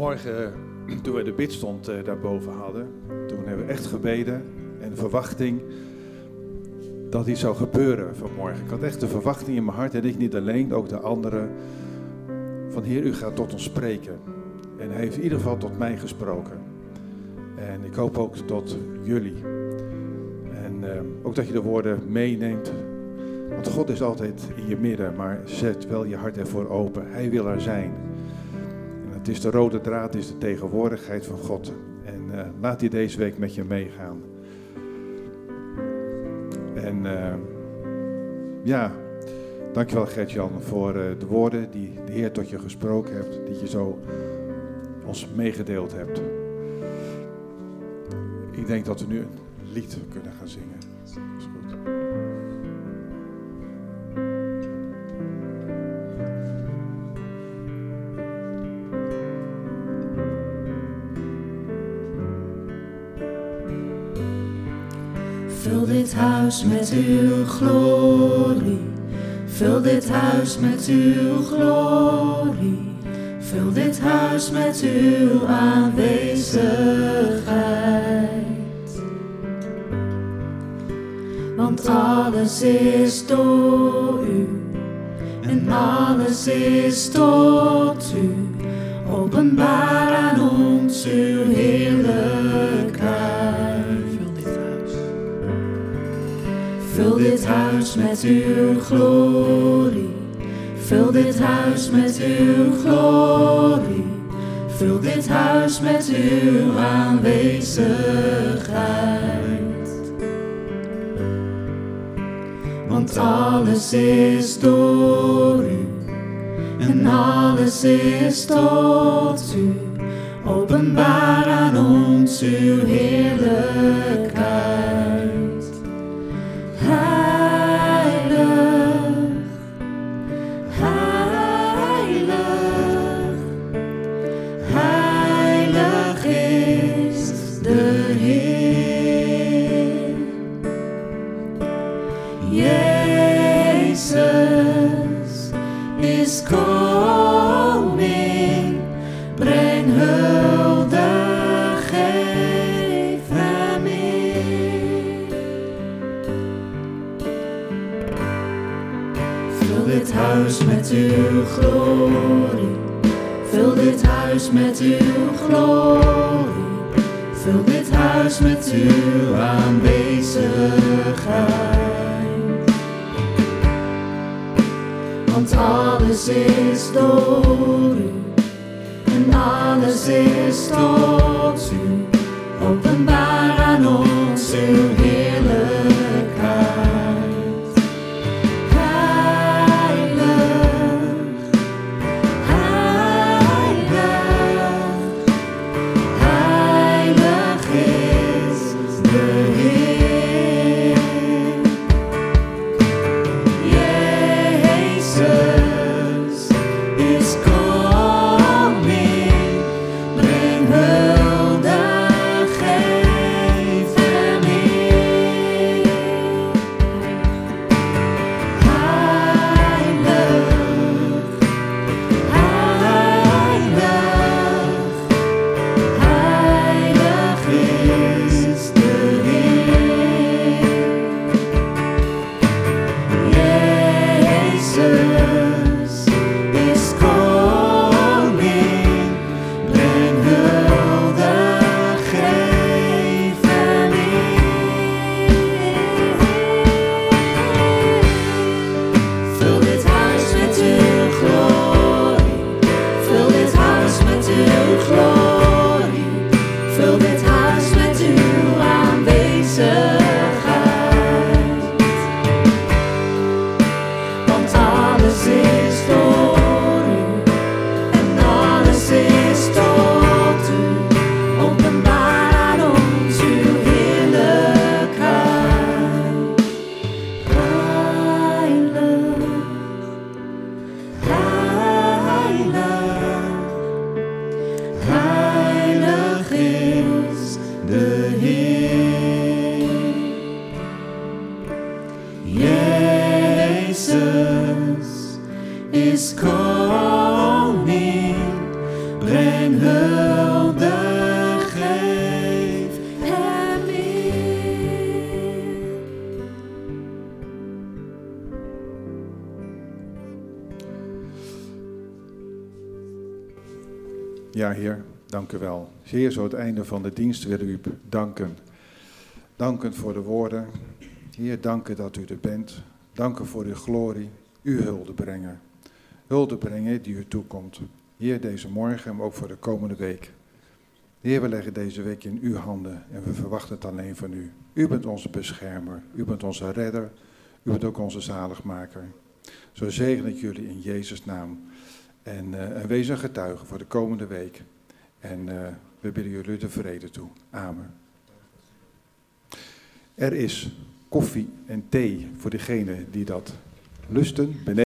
Vanmorgen, toen we de bidstond eh, daarboven hadden, toen hebben we echt gebeden en verwachting dat iets zou gebeuren vanmorgen. Ik had echt de verwachting in mijn hart en ik niet alleen, ook de anderen. Van Heer, u gaat tot ons spreken. En hij heeft in ieder geval tot mij gesproken. En ik hoop ook tot jullie. En eh, ook dat je de woorden meeneemt. Want God is altijd in je midden, maar zet wel je hart ervoor open. Hij wil er zijn. Is de rode draad, is de tegenwoordigheid van God. En eh, laat die deze week met je meegaan. En eh, ja, dankjewel Gert-Jan voor eh, de woorden die de Heer tot je gesproken hebt, die je zo ons meegedeeld hebt. Ik denk dat we nu een lied kunnen gaan zingen. Huis met uw glorie. Vul dit huis met uw glorie. Vul dit huis met uw aanwezigheid. Want alles is door u. En alles is tot u. Openbaar huis met uw glorie. Vul dit huis met uw glorie. Vul dit huis met uw aanwezigheid. Want alles is door u. En alles is tot u. Openbaar aan ons uw heerlijkheid. Met uw glorie. Vul dit huis met uw aanwezigheid. Want alles is door u en alles is tot u. Openbaar Heer, zo het einde van de dienst willen u danken. Danken voor de woorden. Heer, danken dat u er bent. Danken voor uw glorie, uw hulde brengen. Hulde brengen die u toekomt. Heer, deze morgen, maar ook voor de komende week. Heer, we leggen deze week in uw handen en we verwachten het alleen van u. U bent onze beschermer, u bent onze redder, u bent ook onze zaligmaker. Zo zegen ik jullie in Jezus' naam. En, eh, en wees een getuige voor de komende week. En eh, we bidden jullie de vrede toe. Amen. Er is koffie en thee voor degenen die dat lusten.